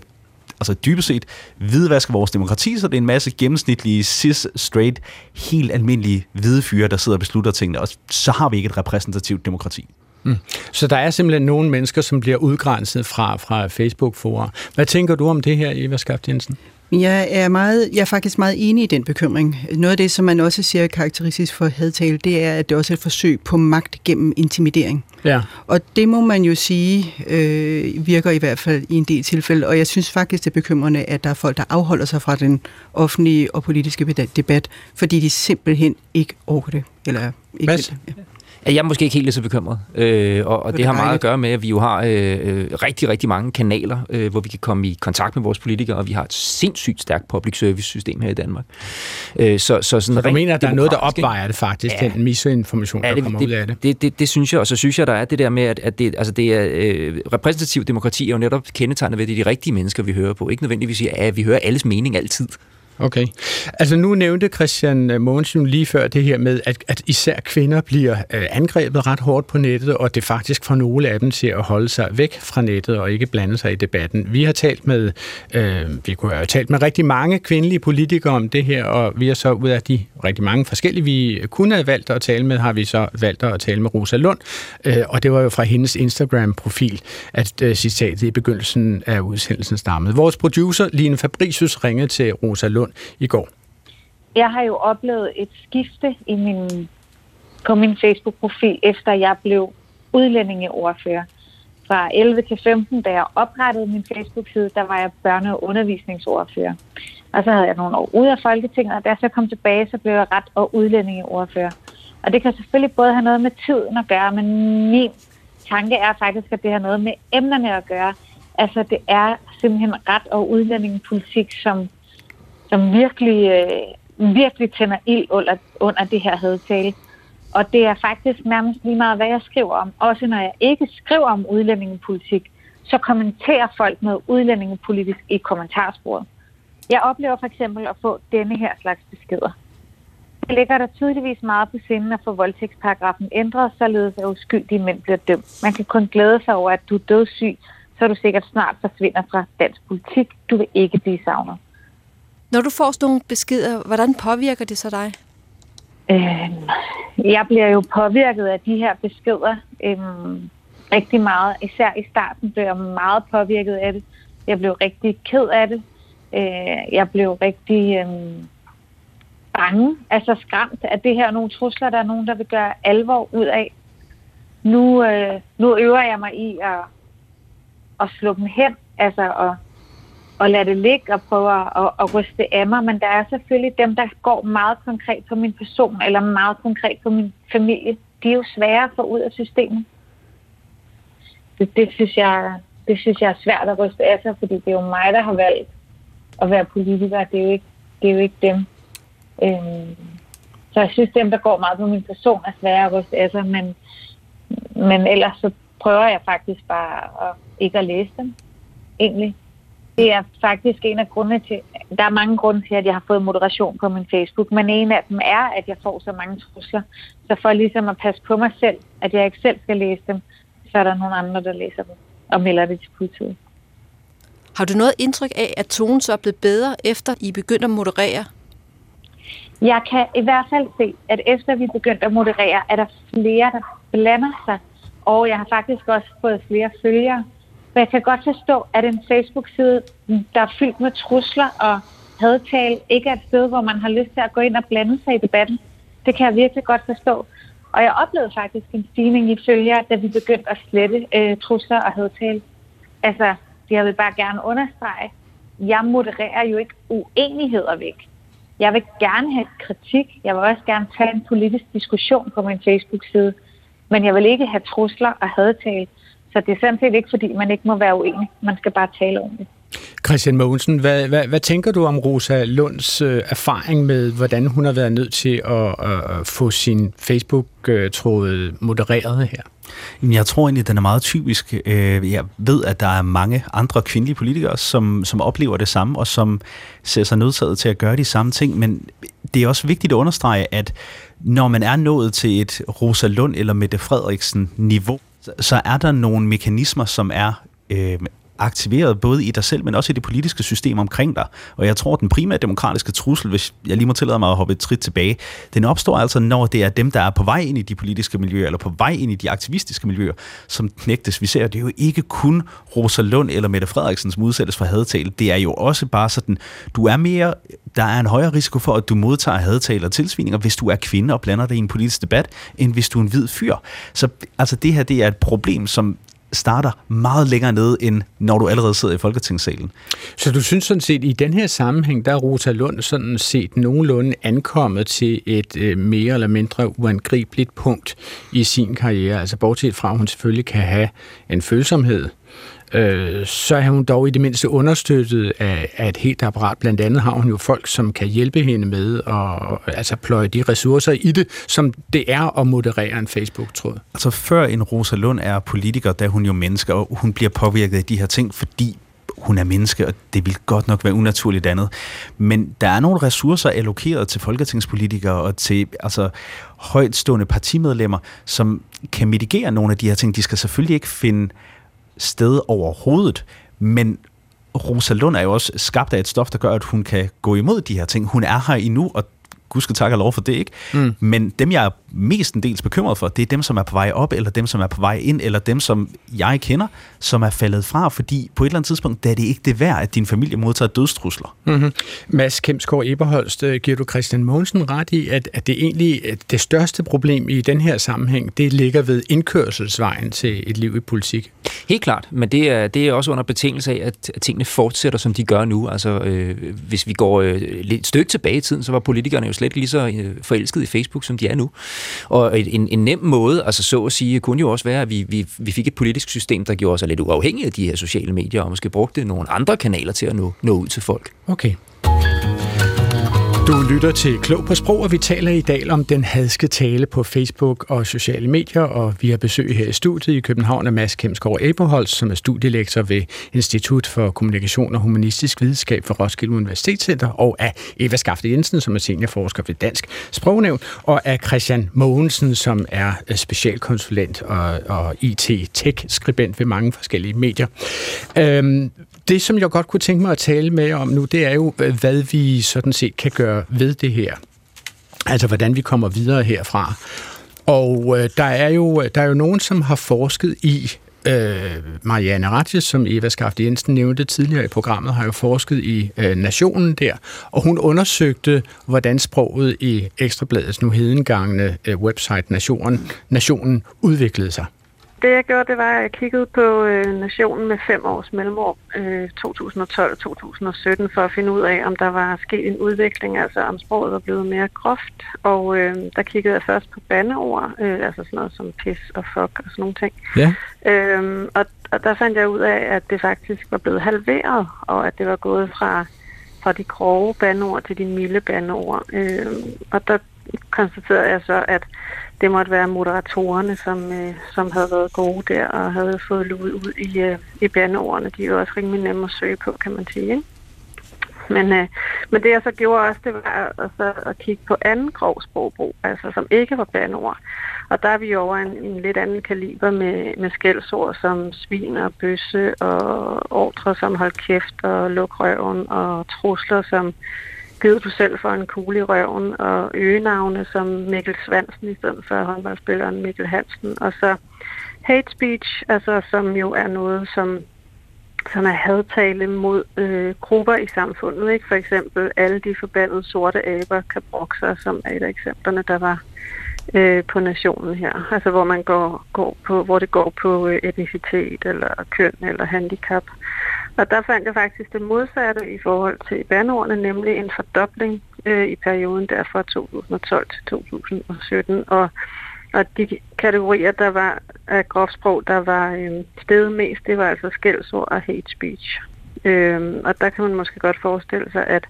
altså dybest set hvidvaske vores demokrati, så det er en masse gennemsnitlige, cis, straight, helt almindelige hvide fyre, der sidder og beslutter tingene, og så har vi ikke et repræsentativt demokrati. Mm. Så der er simpelthen nogle mennesker, som bliver udgrænset fra, fra Facebook-forer. Hvad tænker du om det her, Eva Skaft Jensen? Jeg er, meget, jeg er faktisk meget enig i den bekymring. Noget af det, som man også siger karakteristisk for hadtale, det er, at det også er et forsøg på magt gennem intimidering. Ja. Og det må man jo sige øh, virker i hvert fald i en del tilfælde. Og jeg synes faktisk, det er bekymrende, at der er folk, der afholder sig fra den offentlige og politiske debat, fordi de simpelthen ikke orker det. Eller ikke Mads? Ja. Jeg er måske ikke helt så bekymret, øh, og, og det, det har meget at gøre med, at vi jo har øh, øh, rigtig, rigtig mange kanaler, øh, hvor vi kan komme i kontakt med vores politikere, og vi har et sindssygt stærkt public service system her i Danmark. Øh, så, så, sådan så du mener, at der er noget, der opvejer det faktisk, ja, den misinformation, ja, det, der kommer det, ud af det? Det, det? det synes jeg, og så synes jeg, der er det der med, at, at det, altså det er, øh, repræsentativ demokrati er jo netop kendetegnet ved, at det er de rigtige mennesker, vi hører på. Ikke nødvendigvis, at vi hører alles mening altid. Okay. Altså nu nævnte Christian øh, Mogensen lige før det her med, at, at især kvinder bliver øh, angrebet ret hårdt på nettet, og det faktisk får nogle af dem til at holde sig væk fra nettet og ikke blande sig i debatten. Vi har talt med, øh, vi kunne have talt med rigtig mange kvindelige politikere om det her, og vi har så ud af de rigtig mange forskellige, vi kunne have valgt at tale med, har vi så valgt at tale med Rosa Lund, øh, og det var jo fra hendes Instagram-profil, at øh, citatet i begyndelsen af udsendelsen stammede. Vores producer, Line Fabricius, ringede til Rosa Lund i går. Jeg har jo oplevet et skifte i min, på min Facebook-profil, efter jeg blev udlændingeordfører. Fra 11 til 15, da jeg oprettede min Facebook-side, der var jeg børne- og undervisningsordfører. Og så havde jeg nogle år ude af Folketinget, og da jeg så kom tilbage, så blev jeg ret- og udlændingeordfører. Og det kan selvfølgelig både have noget med tiden at gøre, men min tanke er faktisk, at det har noget med emnerne at gøre. Altså det er simpelthen ret- og udlændingepolitik, som som virkelig, øh, virkelig tænder ild under, under det her hadtale. Og det er faktisk nærmest lige meget, hvad jeg skriver om. Også når jeg ikke skriver om udlændingepolitik, så kommenterer folk noget udlændingepolitisk i kommentarsporet. Jeg oplever for eksempel at få denne her slags beskeder. Det ligger der tydeligvis meget på sinden at få voldtægtsparagrafen ændret, således at uskyldige mænd bliver dømt. Man kan kun glæde sig over, at du er dødssyg, så du sikkert snart forsvinder fra dansk politik. Du vil ikke blive savnet. Når du får sådan nogle beskeder, hvordan påvirker det så dig? Øhm, jeg bliver jo påvirket af de her beskeder øhm, rigtig meget. Især i starten blev jeg meget påvirket af det. Jeg blev rigtig ked af det. Øh, jeg blev rigtig øhm, bange, altså skræmt, at det her er nogle trusler, der er nogen, der vil gøre alvor ud af. Nu, øh, nu øver jeg mig i at, at slå dem hen, altså at, at lade det ligge og prøve at, at, at ryste af mig, men der er selvfølgelig dem, der går meget konkret på min person, eller meget konkret på min familie. De er jo svære at få ud af systemet. Det, det, synes jeg, det synes jeg er svært at ryste af sig, fordi det er jo mig, der har valgt at være politiker. Det er jo ikke, det er jo ikke dem. Øhm, så jeg synes, dem, der går meget på min person, er svære at ryste af sig, men, men ellers så prøver jeg faktisk bare at, ikke at læse dem, egentlig. Det er faktisk en af grundene til, der er mange grunde til, at jeg har fået moderation på min Facebook, men en af dem er, at jeg får så mange trusler. Så for ligesom at passe på mig selv, at jeg ikke selv skal læse dem, så er der nogle andre, der læser dem og melder det til politiet. Har du noget indtryk af, at tonen så er blevet bedre, efter I begyndte at moderere? Jeg kan i hvert fald se, at efter vi begyndte at moderere, er der flere, der blander sig. Og jeg har faktisk også fået flere følgere. For jeg kan godt forstå, at en Facebook-side, der er fyldt med trusler og hadtale, ikke er et sted, hvor man har lyst til at gå ind og blande sig i debatten. Det kan jeg virkelig godt forstå. Og jeg oplevede faktisk en stigning i følgere, da vi begyndte at slette øh, trusler og hadtale. Altså, jeg vil bare gerne understrege, jeg modererer jo ikke uenigheder væk. Jeg vil gerne have kritik. Jeg vil også gerne tage en politisk diskussion på min Facebook-side. Men jeg vil ikke have trusler og hadtale. Så det er sådan set ikke, fordi man ikke må være uenig. Man skal bare tale om det. Christian Mogensen, hvad, hvad, hvad tænker du om Rosa Lunds øh, erfaring med, hvordan hun har været nødt til at, at få sin Facebook-tråd modereret her? Jeg tror egentlig, den er meget typisk. Øh, jeg ved, at der er mange andre kvindelige politikere, som, som oplever det samme, og som ser sig nødsaget til at gøre de samme ting. Men det er også vigtigt at understrege, at når man er nået til et Rosa Lund eller Mette Frederiksen-niveau, så er der nogle mekanismer, som er øh, aktiveret både i dig selv, men også i det politiske system omkring dig. Og jeg tror, at den primære demokratiske trussel, hvis jeg lige må tillade mig at hoppe et trit tilbage, den opstår altså, når det er dem, der er på vej ind i de politiske miljøer, eller på vej ind i de aktivistiske miljøer, som knægtes. Vi ser, det er jo ikke kun Rosa Lund eller Mette Frederiksen, som udsættes for hadtale. Det er jo også bare sådan, du er mere, der er en højere risiko for, at du modtager hadtale og tilsvininger, hvis du er kvinde og blander dig i en politisk debat, end hvis du er en hvid fyr. Så altså, det her, det er et problem, som starter meget længere nede, end når du allerede sidder i Folketingssalen. Så du synes sådan set, i den her sammenhæng, der er Rosa Lund sådan set nogenlunde ankommet til et øh, mere eller mindre uangribeligt punkt i sin karriere, altså bortset fra, at hun selvfølgelig kan have en følsomhed øh, så er hun dog i det mindste understøttet af, af et helt apparat. Blandt andet har hun jo folk, som kan hjælpe hende med at altså pløje de ressourcer i det, som det er at moderere en Facebook-tråd. Altså før en Rosa Lund er politiker, der er hun jo menneske, og hun bliver påvirket af de her ting, fordi hun er menneske, og det vil godt nok være unaturligt andet. Men der er nogle ressourcer allokeret til folketingspolitikere og til altså, højtstående partimedlemmer, som kan mitigere nogle af de her ting. De skal selvfølgelig ikke finde sted overhovedet, men Rosa Lund er jo også skabt af et stof, der gør, at hun kan gå imod de her ting. Hun er her endnu, og gud skal takke lov for det, ikke? Mm. Men dem, jeg er mest en dels bekymret for, det er dem, som er på vej op, eller dem, som er på vej ind, eller dem, som jeg kender, som er faldet fra, fordi på et eller andet tidspunkt, der er det ikke det værd, at din familie modtager dødstrusler. Mm-hmm. Mads Kemsgaard Eberholst, øh, giver du Christian Mogensen ret i, at, at det egentlig at det største problem i den her sammenhæng, det ligger ved indkørselsvejen til et liv i politik? Helt klart, men det er, det er også under betingelse af, at tingene fortsætter, som de gør nu. Altså, øh, hvis vi går øh, lidt stykke tilbage i tiden, så var politikerne jo slet lige så øh, forelsket i Facebook, som de er nu. Og en, en nem måde, altså så at sige, kunne jo også være, at vi, vi, vi fik et politisk system, der gjorde os lidt uafhængige af de her sociale medier, og måske brugte nogle andre kanaler til at nå, nå ud til folk. Okay. Du lytter til Klog på Sprog, og vi taler i dag om den hadske tale på Facebook og sociale medier, og vi har besøg her i studiet i København af Mads Kemsgaard Aberholz, som er studielektor ved Institut for Kommunikation og Humanistisk Videnskab for Roskilde Universitetscenter, og af Eva Skafte Jensen, som er seniorforsker ved Dansk Sprognævn, og af Christian Mogensen, som er øh, specialkonsulent og, og IT-tech-skribent ved mange forskellige medier. Øhm, det, som jeg godt kunne tænke mig at tale med om nu, det er jo, øh, hvad vi sådan set kan gøre ved det her. Altså, hvordan vi kommer videre herfra. Og øh, der, er jo, der er jo nogen, som har forsket i, øh, Marianne Ratjes, som Eva Skaft Jensen nævnte tidligere i programmet, har jo forsket i øh, Nationen der, og hun undersøgte, hvordan sproget i Ekstrabladets nu hedengangne øh, website Nationen, Nationen udviklede sig det jeg gjorde, det var, at jeg kiggede på øh, nationen med fem års mellemrum, øh, 2012-2017, for at finde ud af, om der var sket en udvikling, altså om sproget var blevet mere groft. Og øh, der kiggede jeg først på bandeord, øh, altså sådan noget som pis og fuck og sådan nogle ting. Ja. Øh, og, og der fandt jeg ud af, at det faktisk var blevet halveret, og at det var gået fra, fra de grove bandeord til de milde bandeord. Øh, og der konstaterede jeg så, at det måtte være moderatorerne, som, øh, som havde været gode der og havde fået luet ud i, øh, i bandeordene. De er jo også rimelig nemme at søge på, kan man sige. Ikke? Men, øh, men det jeg så gjorde også, det var altså, at kigge på anden grov sprogbrug, altså som ikke var bandeord. Og der er vi over en, en lidt anden kaliber med, med skældsord som svin og bøsse og ordre som hold kæft og luk røven og trusler som givet du selv for en kugle i røven, og øgenavne som Mikkel Svansen i stedet for håndboldspilleren Mikkel Hansen, og så hate speech, altså som jo er noget, som, som er hadtale mod øh, grupper i samfundet. Ikke? For eksempel alle de forbandede sorte aber kabrokser, som er et af eksemplerne, der var øh, på nationen her. Altså hvor man går, går på, hvor det går på øh, etnicitet eller køn eller handicap. Og der fandt jeg faktisk det modsatte i forhold til bandordene, nemlig en fordobling øh, i perioden der fra 2012 til 2017. Og, og de kategorier, der var af grovsprog, der var øh, stedet mest, det var altså skældsord og hate speech. Øh, og der kan man måske godt forestille sig, at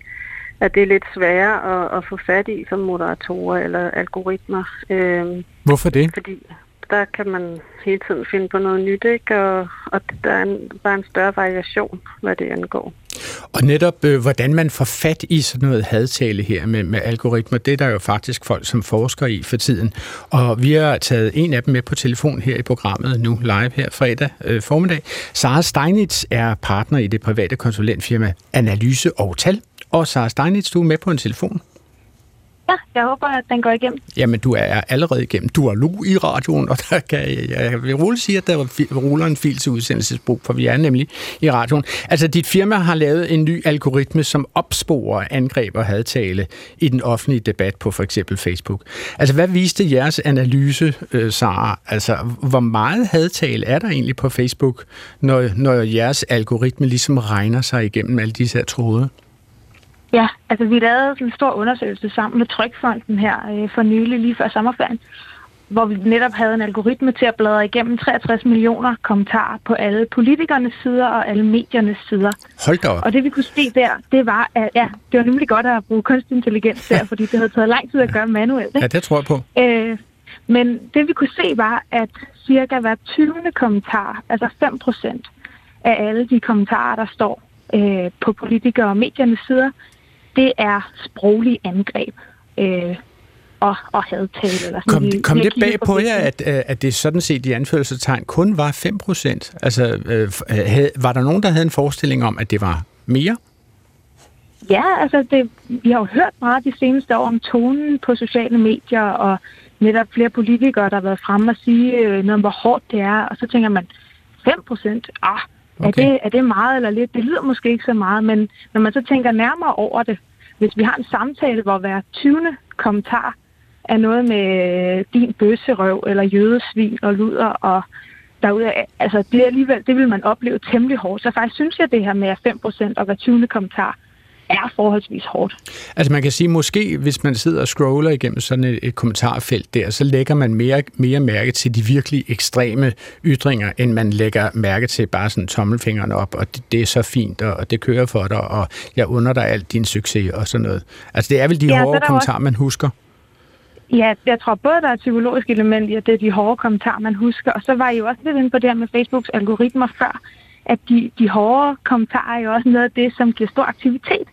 at det er lidt sværere at, at få fat i som moderatorer eller algoritmer. Øh, Hvorfor det? Fordi der kan man hele tiden finde på noget nyt, ikke? Og, og der er en, bare en større variation, hvad det angår. Og netop, øh, hvordan man får fat i sådan noget hadtale her med, med algoritmer, det er der jo faktisk folk, som forsker i for tiden. Og vi har taget en af dem med på telefon her i programmet nu live her fredag øh, formiddag. Sara Steinitz er partner i det private konsulentfirma Analyse og Tal. Og Sara Steinitz, du er med på en telefon. Ja, jeg håber, at den går igennem. Jamen, du er allerede igennem. Du er nu i radioen, og der kan jeg, jeg vil roligt sige, at der ruller en fil til udsendelsesbrug, for vi er nemlig i radioen. Altså, dit firma har lavet en ny algoritme, som opsporer angreb og hadtale i den offentlige debat på for eksempel Facebook. Altså, hvad viste jeres analyse, øh, Sara? Altså, hvor meget hadtale er der egentlig på Facebook, når, når jeres algoritme ligesom regner sig igennem alle disse her tråde? Ja, altså vi lavede sådan en stor undersøgelse sammen med Trykfonden her øh, for nylig, lige før sommerferien, hvor vi netop havde en algoritme til at bladre igennem 63 millioner kommentarer på alle politikernes sider og alle mediernes sider. Hold da op. Og det vi kunne se der, det var, at ja, det var nemlig godt at bruge kunstig intelligens der, fordi det havde taget lang tid at gøre manuelt. Ikke? Ja, det tror jeg på. Øh, men det vi kunne se var, at cirka hver 20. kommentar, altså 5 procent af alle de kommentarer, der står øh, på politikere og mediernes sider, det er sproglige angreb. Øh, og, og hadtale. Eller sådan. Kom, kom det bag på jer, at, øh, at det sådan set i anførselstegn kun var 5 procent? Altså, øh, havde, var der nogen, der havde en forestilling om, at det var mere? Ja, altså det, vi har jo hørt meget de seneste år om tonen på sociale medier, og netop flere politikere, der har været fremme og sige øh, noget om, hvor hårdt det er, og så tænker man, 5 procent? Ah, Okay. Er, det, er det meget eller lidt? Det lyder måske ikke så meget, men når man så tænker nærmere over det, hvis vi har en samtale, hvor hver 20. kommentar er noget med din bøsserøv eller jødesvin og luder og derude, altså det, alligevel, det vil man opleve temmelig hårdt. Så faktisk synes jeg, det her med 5% og hver 20. kommentar er forholdsvis hårdt. Altså man kan sige, måske hvis man sidder og scroller igennem sådan et, et kommentarfelt der, så lægger man mere, mere mærke til de virkelig ekstreme ytringer, end man lægger mærke til bare sådan tommelfingeren op, og det, det er så fint, og, og det kører for dig, og jeg under dig alt din succes og sådan noget. Altså det er vel de ja, hårde kommentarer, også... man husker? Ja, jeg tror både, der er et psykologisk element i, at det er de hårde kommentarer, man husker, og så var I jo også lidt inde på det her med Facebooks algoritmer før, at de, de hårde kommentarer er jo også noget af det, som giver stor aktivitet.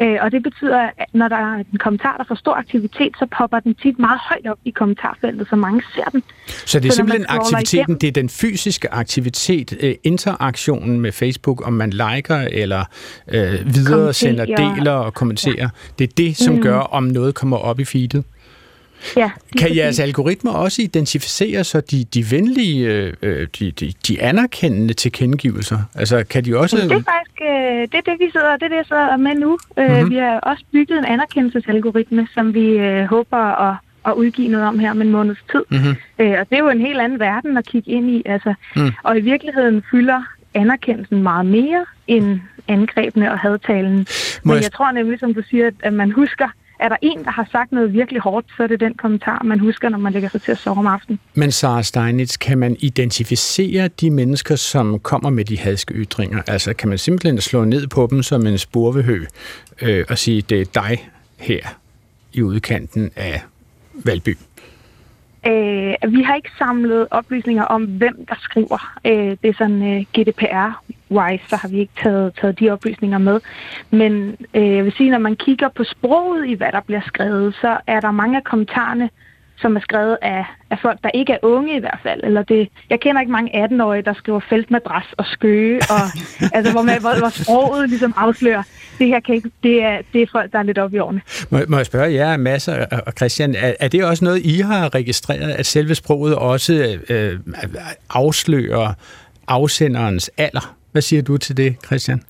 Øh, og det betyder, at når der er en kommentar, der får stor aktivitet, så popper den tit meget højt op i kommentarfeltet, så mange ser den. Så det er Så simpelthen aktiviteten, igennem- det er den fysiske aktivitet, øh, interaktionen med Facebook, om man liker eller øh, videre sender, deler og kommenterer. Det er det, som Mm. gør, om noget kommer op i feedet. Ja, Kan jeres algoritmer også identificere så de, de venlige, øh, øh, de, de, de anerkendende tilkendegivelser? Altså, kan de også... Det er faktisk øh, det, er det, vi sidder, det er det, jeg sidder med nu. Mm-hmm. Vi har også bygget en anerkendelsesalgoritme, som vi øh, håber at, at udgive noget om her om en måneds tid. Mm-hmm. Øh, og det er jo en helt anden verden at kigge ind i. Altså. Mm. Og i virkeligheden fylder anerkendelsen meget mere end angrebene og hadtalen. Må Men jeg- jeg tror nemlig, som du siger, at man husker, er der en, der har sagt noget virkelig hårdt, så er det den kommentar, man husker, når man lægger sig til at sove om aftenen. Men Sara Steinitz, kan man identificere de mennesker, som kommer med de hadske ytringer? Altså, kan man simpelthen slå ned på dem som en spurvehø øh, og sige, det er dig her i udkanten af Valby? Øh, vi har ikke samlet oplysninger om, hvem der skriver. Øh, det er sådan øh, GDPR-wise, så har vi ikke taget, taget de oplysninger med. Men øh, jeg vil sige, når man kigger på sproget i, hvad der bliver skrevet, så er der mange af kommentarerne, som er skrevet af, af folk, der ikke er unge i hvert fald. Eller det, jeg kender ikke mange 18-årige, der skriver feltmadras og skøge, og, altså, hvor, man, hvor, hvor sproget ligesom afslører, det her kan ikke, det er, det er folk, der er lidt oppe i årene. Må, må jeg spørge jer, masser og Christian, er, er det også noget, I har registreret, at selve sproget også øh, afslører afsenderens alder? Hvad siger du til det, Christian?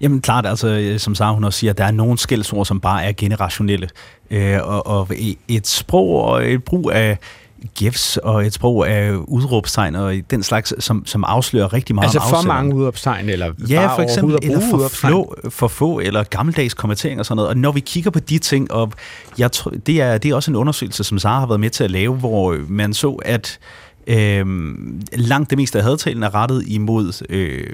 Jamen klart, altså øh, som Sara hun også siger, der er nogle skældsord, som bare er generationelle. Øh, og, og et sprog og et brug af gifs og et sprog af udråbstegn og den slags, som, som afslører rigtig meget Altså for mange udopstegn, eller Ja, bare for eksempel, eller for, udopstegn? få, for få, eller gammeldags kommentering og sådan noget. Og når vi kigger på de ting, og jeg tror, det, er, det er også en undersøgelse, som Sara har været med til at lave, hvor man så, at øh, langt det meste af hadtalen er rettet imod øh,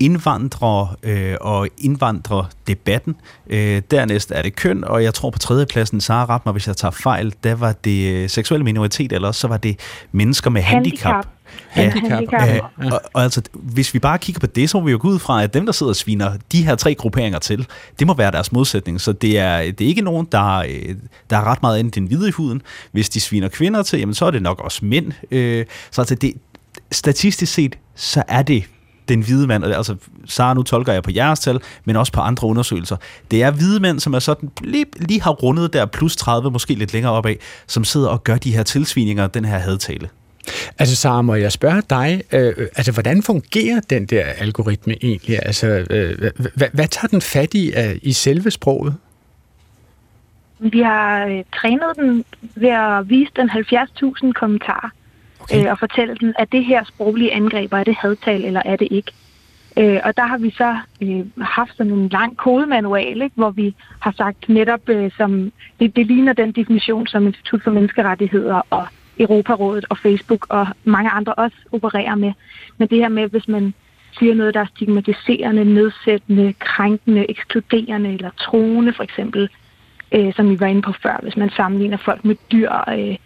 indvandrere øh, og indvandrerdebatten. Øh, dernæst er det køn, og jeg tror på tredjepladsen, Sara ret mig, hvis jeg tager fejl, der var det øh, seksuelle minoritet, eller også så var det mennesker med handicap. Handicap. Handicap. Handicap. Ja, og, og altså, hvis vi bare kigger på det, så må vi jo gå ud fra, at dem, der sidder og sviner de her tre grupperinger til, det må være deres modsætning. Så det er, det er ikke nogen, der, øh, der er ret meget andet end hvide i huden. Hvis de sviner kvinder til, jamen, så er det nok også mænd. Øh, så altså, det, statistisk set, så er det den hvide mand, og altså, Sara, nu tolker jeg på jeres tal, men også på andre undersøgelser. Det er hvide mænd, som er sådan, lige, lige har rundet der plus 30, måske lidt længere opad, som sidder og gør de her tilsvininger, den her hadtale. Altså, Sara, må jeg spørge dig, øh, altså, hvordan fungerer den der algoritme egentlig? Altså, øh, hvad, hvad tager den fat i uh, i selve sproget? Vi har øh, trænet den ved at vise den 70.000 kommentarer okay. øh, og fortælle dem, at det her sproglige angreb, er det hadtal eller er det ikke. Øh, og der har vi så øh, haft sådan en lang kodemanual, ikke, hvor vi har sagt netop, øh, som det, det ligner den definition, som Institut for Menneskerettigheder og Europarådet og Facebook og mange andre også opererer med. Men det her med, hvis man siger noget, der er stigmatiserende, nedsættende, krænkende, ekskluderende eller troende for eksempel, øh, som vi var inde på før, hvis man sammenligner folk med dyr, øh,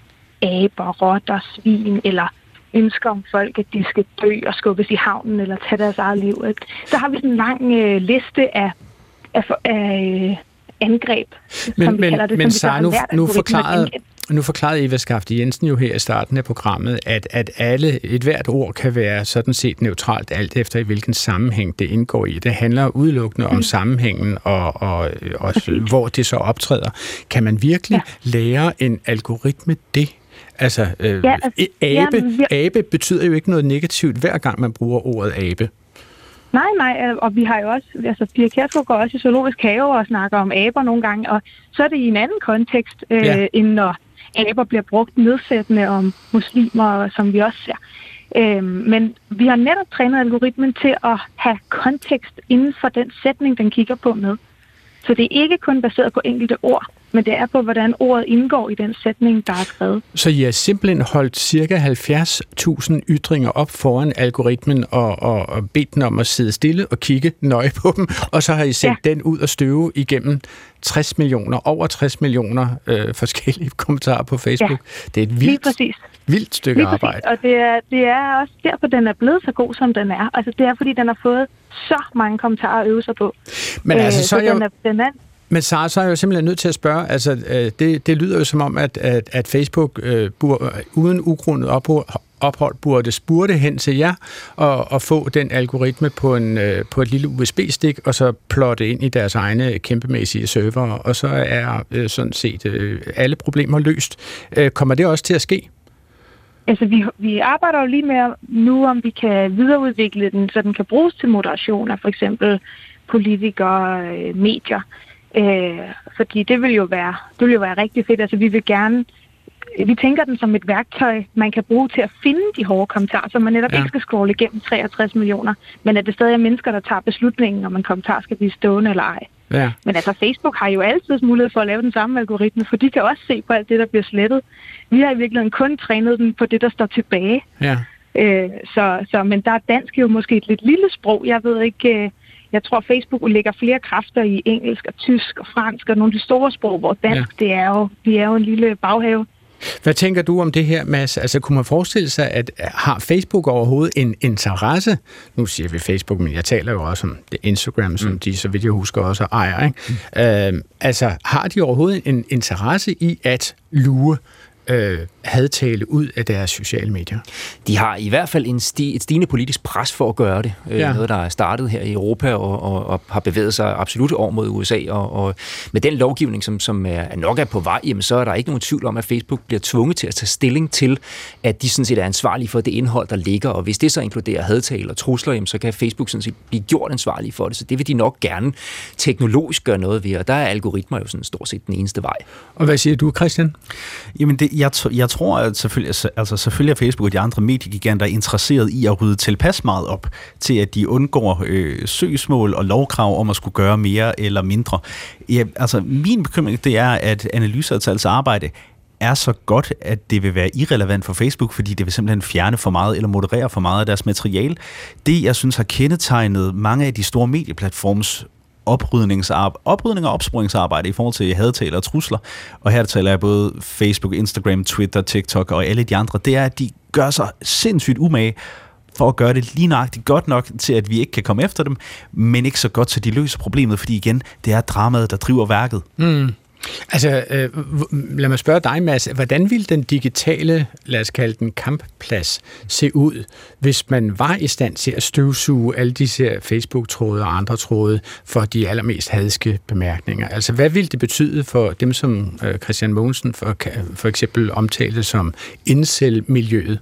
aber, rotter, svin, eller ønsker om folk, at de skal dø og skubbes i havnen eller tage deres eget liv. Ikke? Så har vi sådan en lang øh, liste af, af, af øh, angreb, Men, som vi men, kalder det, men Sara, nu, nu, forklarede, nu forklarede Eva Skafte Jensen jo her i starten af programmet, at, at alle, et hvert ord kan være sådan set neutralt, alt efter i hvilken sammenhæng det indgår i. Det handler udelukkende Mm. om sammenhængen og, og også, hvor det så optræder. Kan man virkelig ja. lære en algoritme det? Altså, øh, Ja, altså, abe, ja, men vi- abe betyder jo ikke noget negativt, hver gang man bruger ordet abe. Nej, nej, øh, og vi har jo også, altså Pia Kjærsgaard går også i zoologisk have og snakker om aber nogle gange, og så er det i en anden kontekst, øh, Ja. ja. end når aber bliver brugt nedsættende om muslimer, som vi også ser. Øh, men vi har netop trænet algoritmen til at have kontekst inden for den sætning, den kigger på med. Så det er ikke kun baseret på enkelte ord, men det er på, hvordan ordet indgår i den sætning, der er skrevet. Så I har simpelthen holdt cirka 70.000 ytringer op foran algoritmen og, og, og bedt den om at sidde stille og kigge nøje på dem, og så har I sendt ja. den ud og støve igennem 60 millioner, over 60 millioner øh, forskellige kommentarer på Facebook. Ja. Det er et Lige vildt, præcis. Vildt stykke Lige arbejde. præcis. Og det er, det er også derfor, den er blevet så god, som den er. Altså, det er, fordi den har fået så mange kommentarer at øve sig på. Men altså, Øh, så er jeg den er, den er, Men Sara, så er jeg jo simpelthen nødt til at spørge, altså øh, det, det lyder jo som om, at, at, at Facebook øh, bur, uden ugrundet ophold, ophold burde spurte hen til jer og, og få den algoritme på, en, øh, på et lille USB-stik, og så plotte ind i deres egne kæmpemæssige server, og så er øh, sådan set øh, alle problemer løst. Øh, kommer det også til at ske? Altså, vi, vi arbejder jo lige med nu, om vi kan videreudvikle den, så den kan bruges til moderation af for eksempel politikere, øh, medier. Øh, fordi det vil jo være, det vil jo være rigtig fedt. Altså, vi vil gerne vi tænker den som et værktøj, man kan bruge til at finde de hårde kommentarer, så man netop Ja. ikke skal scrolle igennem 63 millioner, men at det stadig er mennesker, der tager beslutningen, om en kommentar skal blive stående eller ej. Ja. Men altså, Facebook har jo altid mulighed for at lave den samme algoritme, for de kan også se på alt det, der bliver slettet. Vi har i virkeligheden kun trænet den på det, der står tilbage. Ja. Øh, så, så, men der er dansk jo måske et lidt lille sprog. Jeg ved ikke, øh, jeg tror Facebook lægger flere kræfter i engelsk og tysk og fransk og nogle af de store sprog, hvor dansk, ja. det er jo, vi er jo en lille baghave. Hvad tænker du om det her, Mads? Altså, kunne man forestille sig, at har Facebook overhovedet en interesse? Nu siger vi Facebook, men jeg taler jo også om det Instagram, som mm. de, så vidt jeg husker, også ejer. Ikke? Mm. Øh, altså, har de overhovedet en interesse i at lure øh, hadtale ud af deres sociale medier? De har i hvert fald en sti, et stigende politisk pres for at gøre det. Ja. Ja. Noget, der er startet her i Europa og, og, og har bevæget sig absolut over mod USA. Og, og med den lovgivning, som, som er, nok er på vej, jamen, så er der ikke nogen tvivl om, at Facebook bliver tvunget til at tage stilling til, at de sådan set er ansvarlige for det indhold, der ligger. Og hvis det så inkluderer hadtale og trusler, jamen, så kan Facebook sådan set blive gjort ansvarlige for det. Så det vil de nok gerne teknologisk gøre noget ved. Og der er algoritmer jo sådan stort set den eneste vej. Og hvad siger du, Christian? Jamen, det, jeg, jeg tror, at selvfølgelig, altså, altså, selvfølgelig er Facebook og de andre mediegiganter interesseret i at rydde tilpas meget op, til at de undgår øh, søgsmål og lovkrav om at skulle gøre mere eller mindre. Ja, altså, min bekymring, det er, at analyseretals arbejde er så godt, at det vil være irrelevant for Facebook, fordi det vil simpelthen fjerne for meget eller moderere for meget af deres materiale. Det, jeg synes har kendetegnet mange af de store medieplatforms oprydningsarbejde, oprydning og opsporingsarbejde i forhold til hadtaler og trusler. Og her taler jeg både Facebook, Instagram, Twitter, TikTok og alle de andre. Det er, at de gør sig sindssygt umage for at gøre det lige nøjagtigt godt nok til, at vi ikke kan komme efter dem, men ikke så godt, så de løser problemet, fordi igen, det er dramaet, der driver værket. Mm. Altså, øh, lad mig spørge dig, Mads. Hvordan ville den digitale, lad os kalde den kampplads, se ud, hvis man var i stand til at støvsuge alle disse Facebook-tråde og andre tråde for de allermest hadske bemærkninger? Altså, hvad ville det betyde for dem, som øh, Christian Mogensen for, for eksempel omtalte som incel-miljøet?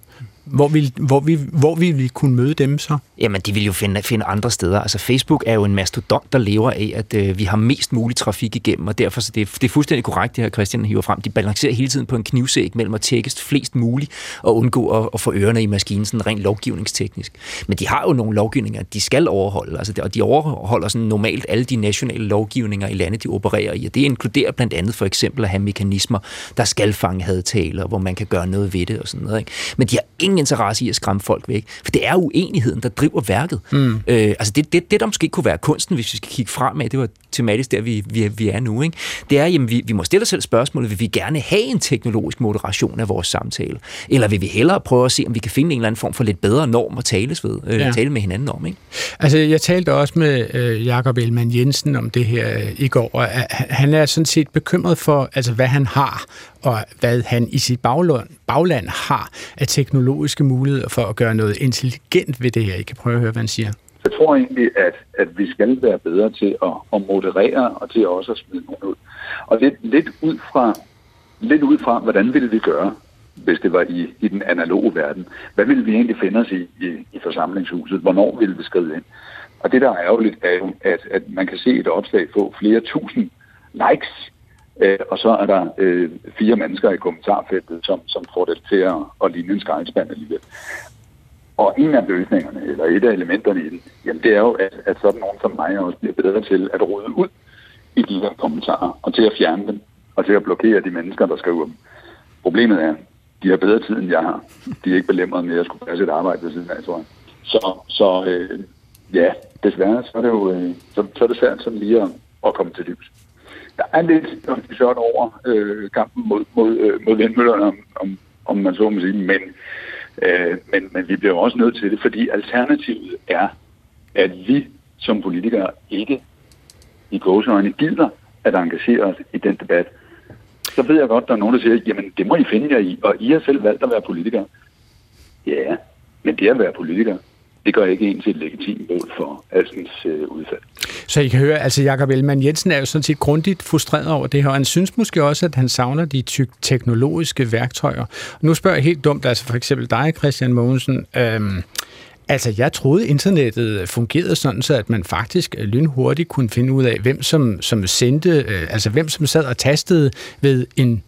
Hvor vil, hvor, vi, hvor vil vi kunne møde dem så? Jamen, de vil jo finde, finde andre steder. Altså, Facebook er jo en mastodont, der lever af, at øh, vi har mest mulig trafik igennem, og derfor så det, det er fuldstændig korrekt, det her Christian hiver frem. De balancerer hele tiden på en knivsæg mellem at tjekke flest muligt og undgå at, at få ørerne i maskinen, sådan rent lovgivningsteknisk. Men de har jo nogle lovgivninger, de skal overholde, altså, og de overholder sådan normalt alle de nationale lovgivninger i lande, de opererer i, og det inkluderer blandt andet for eksempel at have mekanismer, der skal fange hadtaler, hvor man kan gøre noget ved det og sådan noget. Ikke? Men de har ingen interesse i at skræmme folk væk, for det er uenigheden, der driver værket. Mm. Øh, altså det, det, det, der måske kunne være kunsten, hvis vi skal kigge fremad, det var tematisk der, vi, vi, vi er nu, ikke? det er, jamen, vi, vi må stille os selv spørgsmålet, vil vi gerne have en teknologisk moderation af vores samtale? Eller vil vi hellere prøve at se, om vi kan finde en eller anden form for lidt bedre norm at tales, ved, øh, Ja. tale med hinanden om? Ikke? Altså, jeg talte også med øh, Jakob Elman Jensen om det her øh, i går, og han- han er sådan set bekymret for, altså, hvad han har, og hvad han i sit bagland, bagland har af teknologiske muligheder for at gøre noget intelligent ved det her. I kan prøve at høre, hvad han siger. Jeg tror egentlig, at, at vi skal være bedre til at, at moderere og til også at smide nogen ud. Og lidt, lidt, ud fra, lidt ud fra, hvordan ville vi gøre, hvis det var i, i den analoge verden? Hvad ville vi egentlig finde os i, i, i forsamlingshuset? Hvornår ville vi skride ind? Og det, der er ærgerligt, er jo, at, at man kan se et opslag få flere tusind likes, øh, og så er der øh, fire mennesker i kommentarfeltet, som, som får det til at, at ligne en skraldespand alligevel. Og en af løsningerne, eller et af elementerne i den, jamen det er jo, at, at sådan nogen som mig også bliver bedre til at rode ud i de her kommentarer, og til at fjerne dem, og til at blokere de mennesker, der skriver dem. Problemet er, de har bedre tid, end jeg har. De er ikke belemret med at jeg skulle passe et arbejde ved siden af, tror jeg. Så, så øh, ja, desværre, så er det jo øh, så, så er det svært sådan lige at, at komme til livs. Der er lidt sjovt over øh, kampen mod, mod, øh, mod vindmøllerne, om, om, om man så må sige, men, øh, men, men vi bliver jo også nødt til det, fordi alternativet er, at vi som politikere ikke i gåseøjne gider at engagere os i den debat, så ved jeg godt, der er nogen, der siger, jamen det må I finde jer i, og I har selv valgt at være politikere. Ja, men det at være politiker, det gør ikke en til et legitimt mål for Astens øh, udfald. Så I kan høre, altså Jakob Ellemann Jensen er jo sådan set grundigt frustreret over det her, og han synes måske også, at han savner de tyk teknologiske værktøjer. Nu spørger jeg helt dumt, altså for eksempel dig, Christian Mogensen, øhm, Altså, jeg troede, internettet fungerede sådan, så at man faktisk øh, lynhurtigt kunne finde ud af, hvem som, som sendte, øh, altså hvem som sad og tastede ved en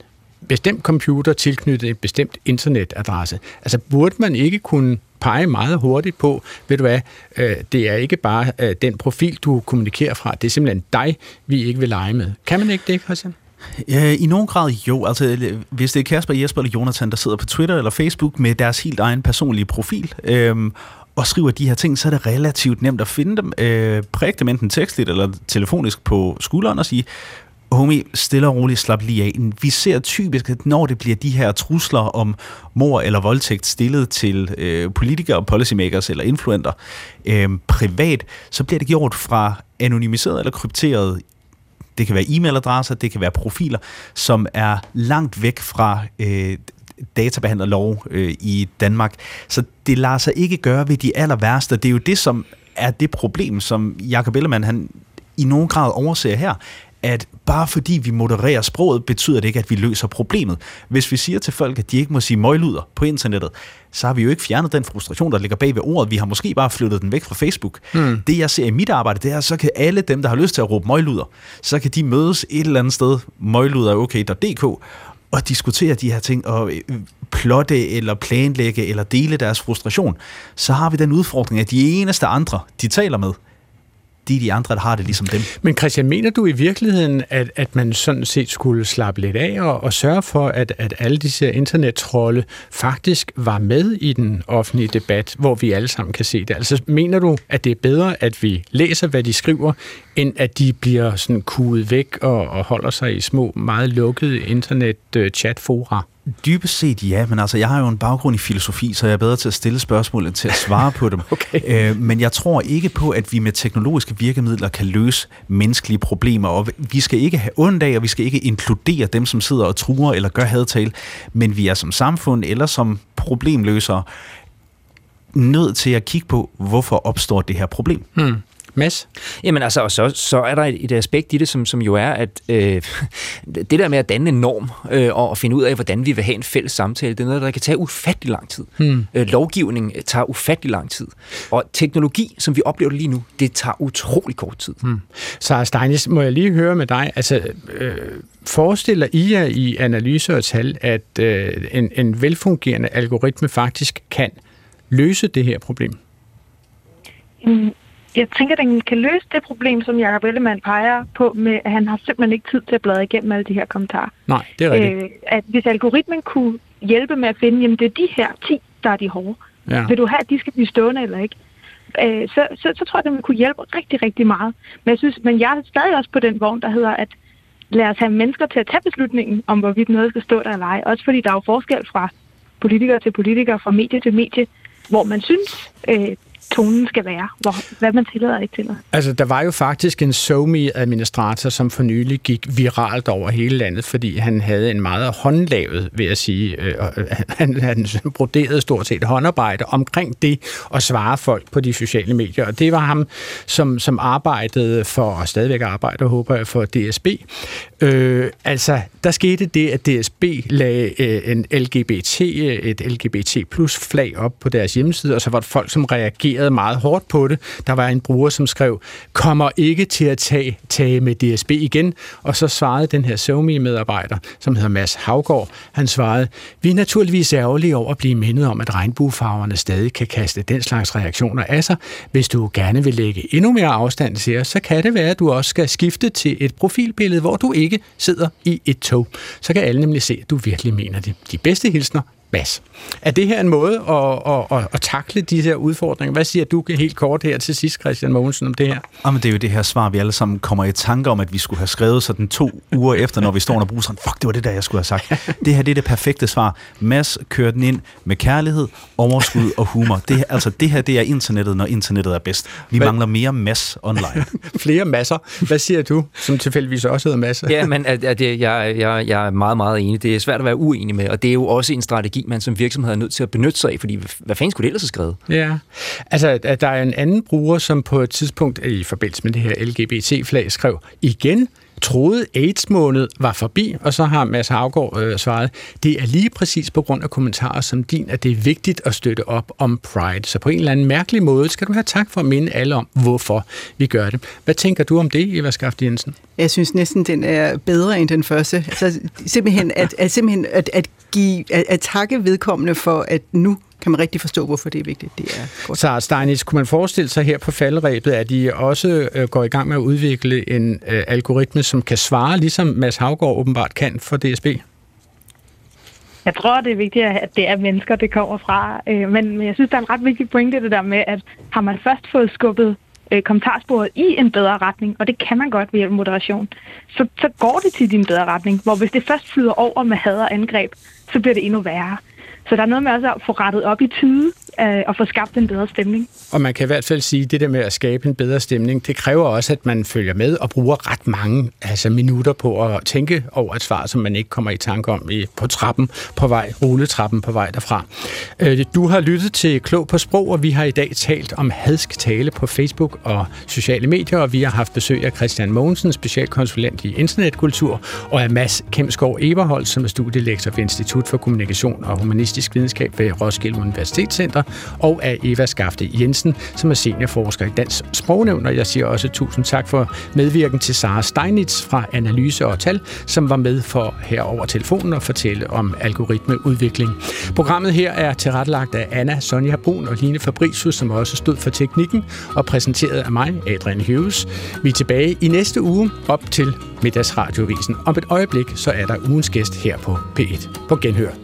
bestemt computer tilknyttet et bestemt internetadresse. Altså, burde man ikke kunne pege meget hurtigt på, ved du hvad, øh, det er ikke bare øh, den profil, du kommunikerer fra, det er simpelthen dig, vi ikke vil lege med. Kan man ikke det, Christian? I nogen grad jo. Altså, øh, hvis det er Kasper, Jesper eller Jonathan, der sidder på Twitter eller Facebook med deres helt egen personlige profil, øhm, og skriver de her ting, så er det relativt nemt at finde dem. Øh, præg dem enten tekstligt eller telefonisk på skulderen og sige, homie, stille og roligt, slap lige af. Vi ser typisk, at når det bliver de her trusler om mor eller voldtægt stillet til øh, politikere, policymakers eller influenter øh, privat, så bliver det gjort fra anonymiseret eller krypteret det kan være e-mailadresser, det kan være profiler, som er langt væk fra øh, databehandlerlov øh, i Danmark. Så det lader sig ikke gøre ved de aller værste. Det er jo det, som er det problem, som Jacob Ellemann han i nogen grad overser her, at bare fordi vi modererer sproget, betyder det ikke, at vi løser problemet. Hvis vi siger til folk, at de ikke må sige møgluder på internettet, så har vi jo ikke fjernet den frustration, der ligger bag ved ordet. Vi har måske bare flyttet den væk fra Facebook. Mm. Det, jeg ser i mit arbejde, det er, så kan alle dem, der har lyst til at råbe møgluder, så kan de mødes et eller andet sted, møgluderokay.dk, og diskutere de her ting, og øh, plotte eller planlægge eller dele deres frustration, så har vi den udfordring, at de eneste andre, de taler med, de de andre, der har det ligesom dem. Men Christian, mener du i virkeligheden, at, at man sådan set skulle slappe lidt af og, og sørge for, at, at alle disse internettrolde faktisk var med i den offentlige debat, hvor vi alle sammen kan se det? Altså mener du, at det er bedre, at vi læser, hvad de skriver, end at de bliver sådan kuget væk og, og holder sig i små, meget lukkede internet-chatfora? Øh, Dybest set ja, men altså jeg har jo en baggrund i filosofi, så jeg er bedre til at stille spørgsmål end til at svare på dem. okay. øh, men jeg tror ikke på, at vi med teknologiske virkemidler kan løse menneskelige problemer, og vi skal ikke have ondt af, og vi skal ikke inkludere dem, som sidder og truer eller gør hadtale, men vi er som samfund eller som problemløsere nødt til at kigge på, hvorfor opstår det her problem. Hmm. Mads? Jamen altså, og så, så er der et, et aspekt i det, som, som jo er, at øh, det der med at danne en norm øh, og finde ud af, hvordan vi vil have en fælles samtale, det er noget, der kan tage ufattelig lang tid. Hmm. Øh, lovgivning tager ufattelig lang tid. Og teknologi, som vi oplever det lige nu, det tager utrolig kort tid. Hmm. Så Steinis, må jeg lige høre med dig, altså øh, forestiller I jer i analyser og tal, at øh, en, en velfungerende algoritme faktisk kan løse det her problem? Jeg tænker, at den kan løse det problem, som Jacob Ellemann peger på, med at han har simpelthen ikke tid til at bladre igennem alle de her kommentarer. Nej, det er rigtigt. Øh, at hvis algoritmen kunne hjælpe med at finde, jamen det er de her 10, der er de hårde. Ja. Vil du have, at de skal blive stående eller ikke? Øh, så, så, så tror jeg, at den kunne hjælpe rigtig, rigtig meget. Men jeg, synes, men jeg er stadig også på den vogn, der hedder, at lad os have mennesker til at tage beslutningen om, hvorvidt noget skal stå der eller ej. Også fordi der er jo forskel fra politikere til politikere, fra medie til medie, hvor man synes, øh, tonen skal være, hvor, hvad man tillader ikke til. Altså, der var jo faktisk en SoMe-administrator, som for nylig gik viralt over hele landet, fordi han havde en meget håndlavet, vil jeg sige, øh, øh han, han broderede stort set håndarbejde omkring det at svare folk på de sociale medier, og det var ham, som, som arbejdede for, og stadigvæk arbejder, håber jeg, for DSB. Øh, altså, der skete det, at DSB lagde øh, en LGBT, øh, et LGBT plus flag op på deres hjemmeside, og så var der folk, som reagerede meget hårdt på det. Der var en bruger, som skrev, kommer ikke til at tage, tage med DSB igen. Og så svarede den her SoMe-medarbejder, som hedder Mads Havgård, han svarede, vi er naturligvis ærgerlige over at blive mindet om, at regnbuefarverne stadig kan kaste den slags reaktioner af sig. Hvis du gerne vil lægge endnu mere afstand til os, så kan det være, at du også skal skifte til et profilbillede, hvor du ikke sidder i et tog. Så kan alle nemlig se, at du virkelig mener det. De bedste hilsner, Mads. Er det her en måde at, at, at, at takle de her udfordringer? Hvad siger du helt kort her til sidst, Christian Mogensen, om det her? Jamen, det er jo det her svar, vi alle sammen kommer i tanke om, at vi skulle have skrevet sådan to uger efter, når vi står og bruger sådan, fuck, det var det der, jeg skulle have sagt. Det her, det er det perfekte svar. Mads kører den ind med kærlighed, overskud og humor. Det, her, altså, det her, det er internettet, når internettet er bedst. Vi Hvad? mangler mere mass online. Flere masser. Hvad siger du, som tilfældigvis også hedder masser? ja, men at, at jeg, jeg, jeg er meget, meget enig. Det er svært at være uenig med, og det er jo også en strategi, man som virksomhed er nødt til at benytte sig af, fordi hvad fanden skulle det ellers have skrevet? Ja, altså at der er en anden bruger, som på et tidspunkt i forbindelse med det her LGBT-flag skrev, igen, troede AIDS-måned var forbi, og så har Mads Havgaard øh, svaret, det er lige præcis på grund af kommentarer som din, at det er vigtigt at støtte op om Pride. Så på en eller anden mærkelig måde skal du have tak for at minde alle om, hvorfor vi gør det. Hvad tænker du om det, Eva Skaft Jensen? Jeg synes næsten, den er bedre end den første. Altså, simpelthen at, at, simpelthen at, at, give, at, at takke vedkommende for, at nu kan man rigtig forstå, hvorfor det er vigtigt. Det er godt. Så Steinis, kunne man forestille sig her på faldrebet, at de også øh, går i gang med at udvikle en øh, algoritme, som kan svare, ligesom Mads Havgaard åbenbart kan for DSB? Jeg tror, det er vigtigt, at det er mennesker, det kommer fra. Øh, men jeg synes, der er en ret vigtig pointe, det der med, at har man først fået skubbet øh, kommentarsporet i en bedre retning, og det kan man godt ved hjælp moderation, så, så går det til din bedre retning. Hvor hvis det først flyder over med had og angreb, så bliver det endnu værre. Så der er noget med også at få rettet op i tide øh, og få skabt en bedre stemning. Og man kan i hvert fald sige, at det der med at skabe en bedre stemning, det kræver også, at man følger med og bruger ret mange altså minutter på at tænke over et svar, som man ikke kommer i tanke om i, på trappen på vej, rulletrappen på vej derfra. Øh, du har lyttet til Klog på Sprog, og vi har i dag talt om hadsk tale på Facebook og sociale medier, og vi har haft besøg af Christian Mogensen, specialkonsulent i internetkultur, og af Mads Kemsgaard Eberhold, som er studielektor ved Institut for Kommunikation og Humanistisk Videnskab ved Roskilde Universitetscenter, og af Eva Skafte Jensen, som er seniorforsker i Dansk Sprognævn. Og jeg siger også tusind tak for medvirken til Sara Steinitz fra Analyse og Tal, som var med for her over telefonen og fortælle om algoritmeudvikling. Programmet her er tilrettelagt af Anna Sonja Brun og Line Fabricius, som også stod for teknikken, og præsenteret af mig, Adrian Hughes. Vi er tilbage i næste uge op til Middagsradiovisen. Om et øjeblik, så er der ugens gæst her på P1. På genhør.